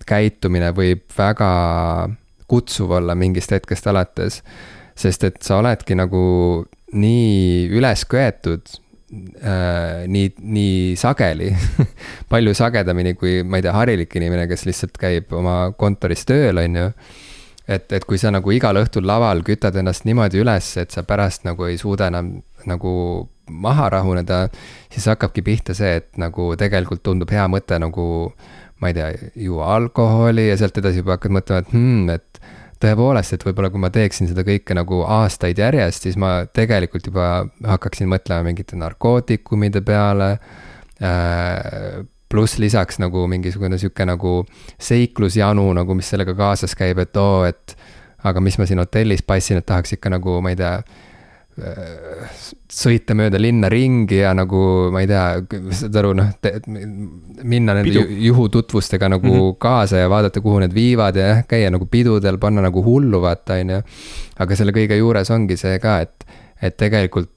käitumine võib väga kutsuv olla mingist hetkest alates. sest et sa oledki nagu nii üles köetud äh,, nii, nii sageli *laughs* palju sagedamini kui, ma ei tea, harilik inimene, kes lihtsalt käib oma kontoris tööl, on ju. et, et kui sa nagu igal õhtul laval kütad ennast niimoodi üles, et sa pärast nagu ei suuda enam nagu maha rahuneda, siis hakkabki pihta see, et nagu tegelikult tundub hea mõte nagu ma ei tea, juua alkoholi ja sealt edasi juba hakkad mõtlema, et hmm, et tõepoolest, et võib-olla kui ma teeksin seda kõike nagu aastaid järjest, siis ma tegelikult juba hakkaksin mõtlema mingite narkootikumide peale äh,. pluss lisaks nagu mingisugune sihuke nagu seiklusjanu nagu, mis sellega kaasas käib, et oo, et aga mis ma siin hotellis passin, et tahaks ikka nagu, ma ei tea sõita mööda linna ringi ja nagu ma ei tea, saad aru, noh, minna nende Pidu. juhututvustega nagu mm -hmm. kaasa ja vaadata, kuhu need viivad ja jah, käia nagu pidudel, panna nagu hullu, vaata, on ju. aga selle kõige juures ongi see ka, et, et tegelikult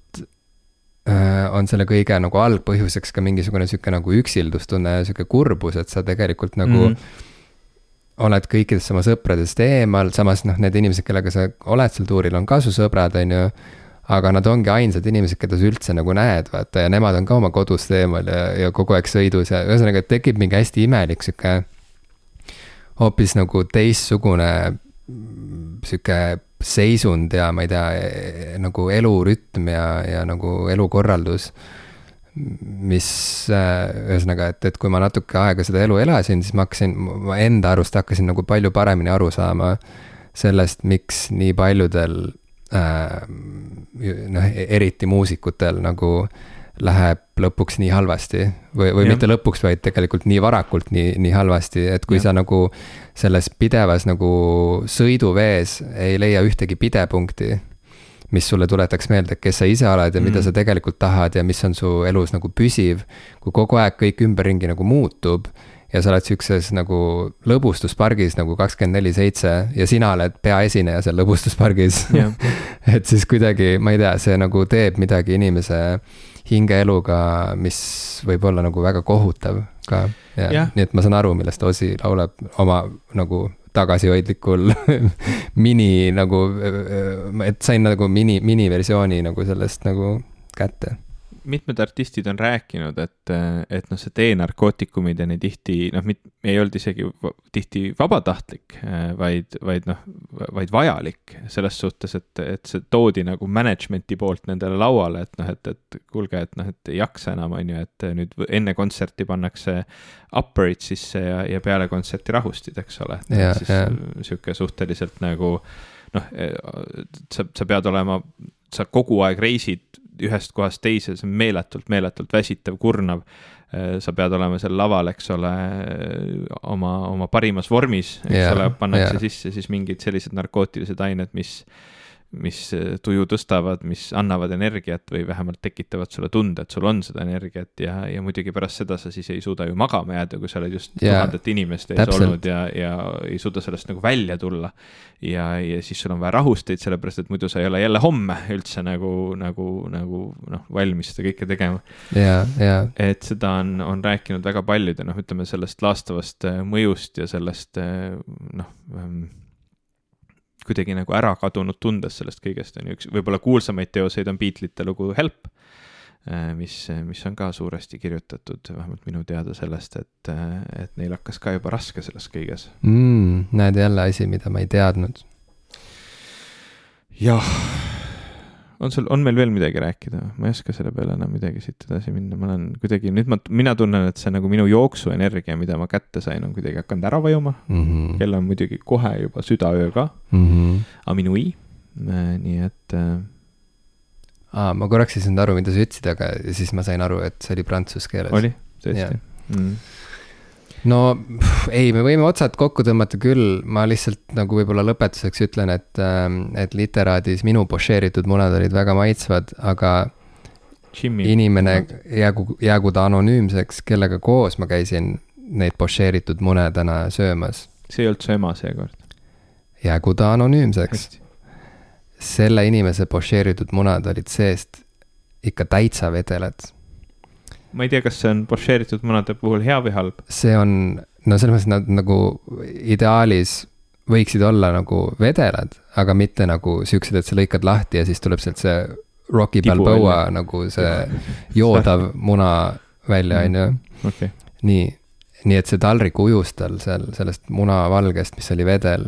äh, on selle kõige nagu algpõhjuseks ka mingisugune sihuke nagu üksildustunne ja sihuke kurbus, et sa tegelikult nagu mm. -hmm oled kõikidest oma sõpradest eemal, samas noh, need inimesed, kellega sa oled seal tuuril, on ka su sõbrad, on ju aga nad ongi ainsad inimesed, keda sa üldse nagu näed, vaata, ja nemad on ka oma kodust eemal ja, ja kogu aeg sõidus ja ühesõnaga tekib mingi hästi imelik sihuke. hoopis nagu teistsugune sihuke seisund ja ma ei tea, nagu elurütm ja, ja nagu elukorraldus. mis ühesõnaga, et, et kui ma natuke aega seda elu elasin, siis ma hakkasin, ma enda arust hakkasin nagu palju paremini aru saama sellest, miks nii paljudel äh, noh, eriti muusikutel nagu läheb lõpuks nii halvasti või, või ja. mitte lõpuks, vaid tegelikult nii varakult nii, nii halvasti, et kui ja. sa nagu selles pidevas nagu sõiduvees ei leia ühtegi pidepunkti, mis sulle tuletaks meelde, kes sa ise oled ja mm. mida sa tegelikult tahad ja mis on su elus nagu püsiv. kui kogu aeg kõik ümberringi nagu muutub ja sa oled sihukeses nagu lõbustuspargis nagu kakskümmend neli seitse ja sina oled peaesineja seal lõbustuspargis. *laughs* Et siis kuidagi, ma ei tea, see nagu teeb midagi inimese hingeeluga, mis võib olla nagu väga kohutav ka. nii et ma saan aru, millest Osi laulab oma nagu tagasihoidlikul *laughs* mini nagu, et sain nagu mini, miniversiooni nagu sellest nagu kätte mitmed artistid on rääkinud, et, et noh, see teenarkootikumid ja nii tihti noh, ei olnud isegi tihti vabatahtlik, vaid, vaid noh, vaid vajalik selles suhtes, et, et see toodi nagu management'i poolt nendele lauale, et noh, et, et kuulge, et noh, et ei jaksa enam, on ju, et nüüd enne kontserti pannakse upper'id sisse ja, ja peale kontserti rahustid, eks ole. siis sihuke suhteliselt nagu noh, sa, sa pead olema sa kogu aeg reisid ühest kohast teise, see on meeletult, meeletult väsitav, kurnav. Äh, sa pead olema seal laval, eks ole, oma, oma parimas vormis, eks yeah, ole, pannakse yeah. sisse siis mingid sellised narkootilised ained, mis mis äh, tuju tõstavad, mis annavad energiat või vähemalt tekitavad sulle tunde, et sul on seda energiat ja, ja muidugi pärast seda sa siis ei suuda ju magama jääda, kui sa oled just yeah, tuhandete inimeste ees olnud ja, ja ei suuda sellest nagu välja tulla. ja, ja siis sul on vaja rahusteid, sellepärast et muidu sa ei ole jälle homme üldse nagu, nagu, nagu noh, valmis seda kõike tegema yeah,. Yeah. et seda on, on rääkinud väga paljud ja noh, ütleme sellest laastavast äh, mõjust ja sellest äh, noh ähm, kuidagi nagu ära kadunud tundes sellest kõigest, on ju, üks võib-olla kuulsamaid teoseid on Beatlesite lugu Help, äh, mis, mis on ka suuresti kirjutatud, vähemalt minu teada sellest, et, et neil hakkas ka juba raske selles kõiges mm,. näed jälle asi, mida ma ei teadnud. jah on sul, on meil veel midagi rääkida, ma ei oska selle peale enam midagi siit edasi minna, ma olen kuidagi, nüüd ma, mina tunnen, et see nagu minu jooksuenergia, mida ma kätte sain, on kuidagi hakanud ära vajuma mm. -hmm. kell on muidugi kohe juba südaöö ka mm, -hmm. aminui, äh, nii et äh.... aa, ma korraks ei saanud aru, mida sa ütlesid, aga siis ma sain aru, et see oli prantsuse keeles. oli, tõesti? Mm no pff, ei, me võime otsad kokku tõmmata küll, ma lihtsalt nagu võib-olla lõpetuseks ütlen, et, ähm, et literaadis minu pošeeritud munad olid väga maitsvad, aga Jimmy. inimene jäägu, jäägu ta anonüümseks, kellega koos ma käisin neid pošeeritud mune täna söömas. see ei olnud su ema seekord? jäägu ta anonüümseks. selle inimese pošeeritud munad olid seest ikka täitsa vedelad ma ei tea, kas see on pošeeritud munade puhul hea või halb? see on, no selles mõttes nad nagu ideaalis võiksid olla nagu vedelad, aga mitte nagu siuksed, et sa lõikad lahti ja siis tuleb sealt see Rocky Balboa nagu see joodav muna välja, mm. on ju. nii, nii et see taldrik ujus tal seal sellest munavalgest, mis oli vedel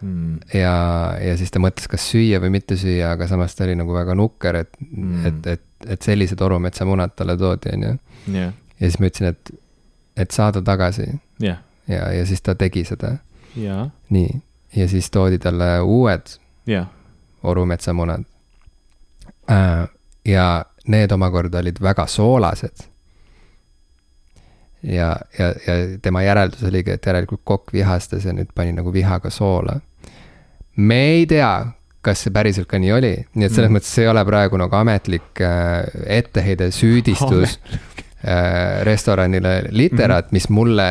mm.. ja, ja siis ta mõtles, kas süüa või mitte süüa, aga samas ta oli nagu väga nukker, et mm., et, et et sellised orumetsamunad talle toodi, on ju. ja siis ma ütlesin, et, et saada tagasi yeah.. ja, ja siis ta tegi seda. Yeah. nii, ja siis toodi talle uued yeah. orumetsamunad äh,. ja need omakorda olid väga soolased. ja, ja, ja tema järeldus oligi, et järelikult kokk vihastas ja nüüd pani nagu vihaga soola. me ei tea, kas see päriselt ka nii oli, nii et selles mm. mõttes see ei ole praegu nagu ametlik äh, etteheide, süüdistus *laughs* äh, restoranile Literat mm., mis mulle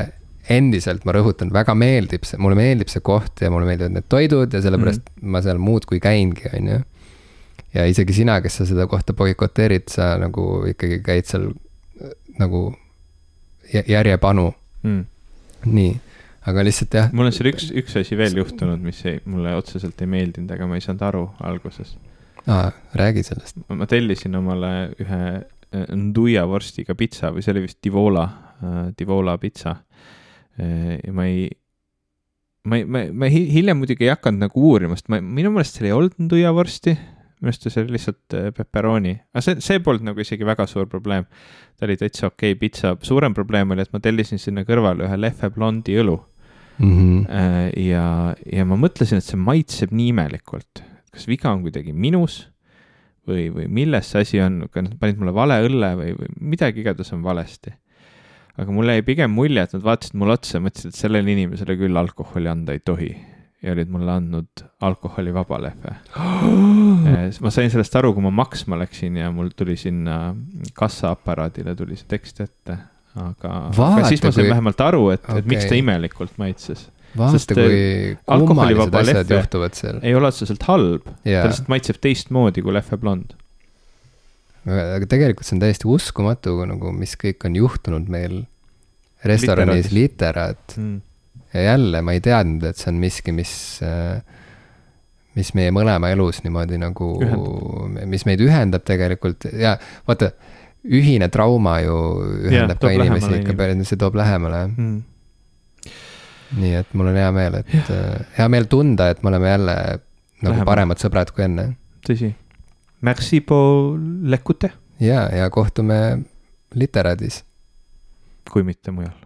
endiselt, ma rõhutan, väga meeldib see, mulle meeldib see koht ja mulle meeldivad need toidud ja sellepärast mm. ma seal muudkui käingi, on ju. ja isegi sina, kes sa seda kohta boikoteerid, sa nagu ikkagi käid seal äh, nagu järjepanu mm.. nii aga lihtsalt jah. mul on seal üks, üks asi veel juhtunud, mis ei, mulle otseselt ei meeldinud, aga ma ei saanud aru alguses. aa, räägi sellest. ma tellisin omale ühe äh, Nduja vorstiga pitsa või see oli vist Divola, äh, Divola pitsa. Äh, ja ma ei, ma ei, ma, ma hiljem muidugi ei hakanud nagu uurima, sest ma, minu meelest seal ei olnud Nduja vorsti minu arust see oli lihtsalt pepperoni, aga see, see polnud nagu isegi väga suur probleem. ta oli täitsa okei okay pitsa, suurem probleem oli, et ma tellisin sinna kõrvale ühe Lehve blondi õlu mm. -hmm. ja, ja ma mõtlesin, et see maitseb nii imelikult, kas viga on kuidagi minus või, või milles see asi on, kas nad panid mulle vale õlle või, või midagi igatahes on valesti. aga mulle jäi pigem mulje, et nad vaatasid mulle otsa ja mõtlesid, et sellele inimesele küll alkoholi anda ei tohi ja olid mulle andnud alkoholivaba lehve *gasps* ma sain sellest aru, kui ma maksma läksin ja mul tuli sinna kassaaparaadile tuli see tekst ette aga, aga siis ma sain kui... vähemalt aru, et okay., et miks ta imelikult maitses. vaata, kui äh, kummalised asjad juhtuvad seal. ei ole otseselt halb yeah., ta lihtsalt maitseb teistmoodi kui Lehve blond. aga tegelikult see on täiesti uskumatu, nagu mis kõik on juhtunud meil restoranis Literat mm.. ja jälle ma ei teadnud, et see on miski, mis äh, mis meie mõlema elus niimoodi nagu, mis meid ühendab tegelikult ja vaata ühine trauma ju ühendab ja, ka inimesi ikka päris, see toob lähemale mm.. nii et mul on hea meel, et ja. Äh, hea meel tunda, et me oleme jälle nagu lähemale. paremad sõbrad kui enne. tõsi. Merci pour l'écoute. ja, ja kohtume literaadis. kui mitte mujal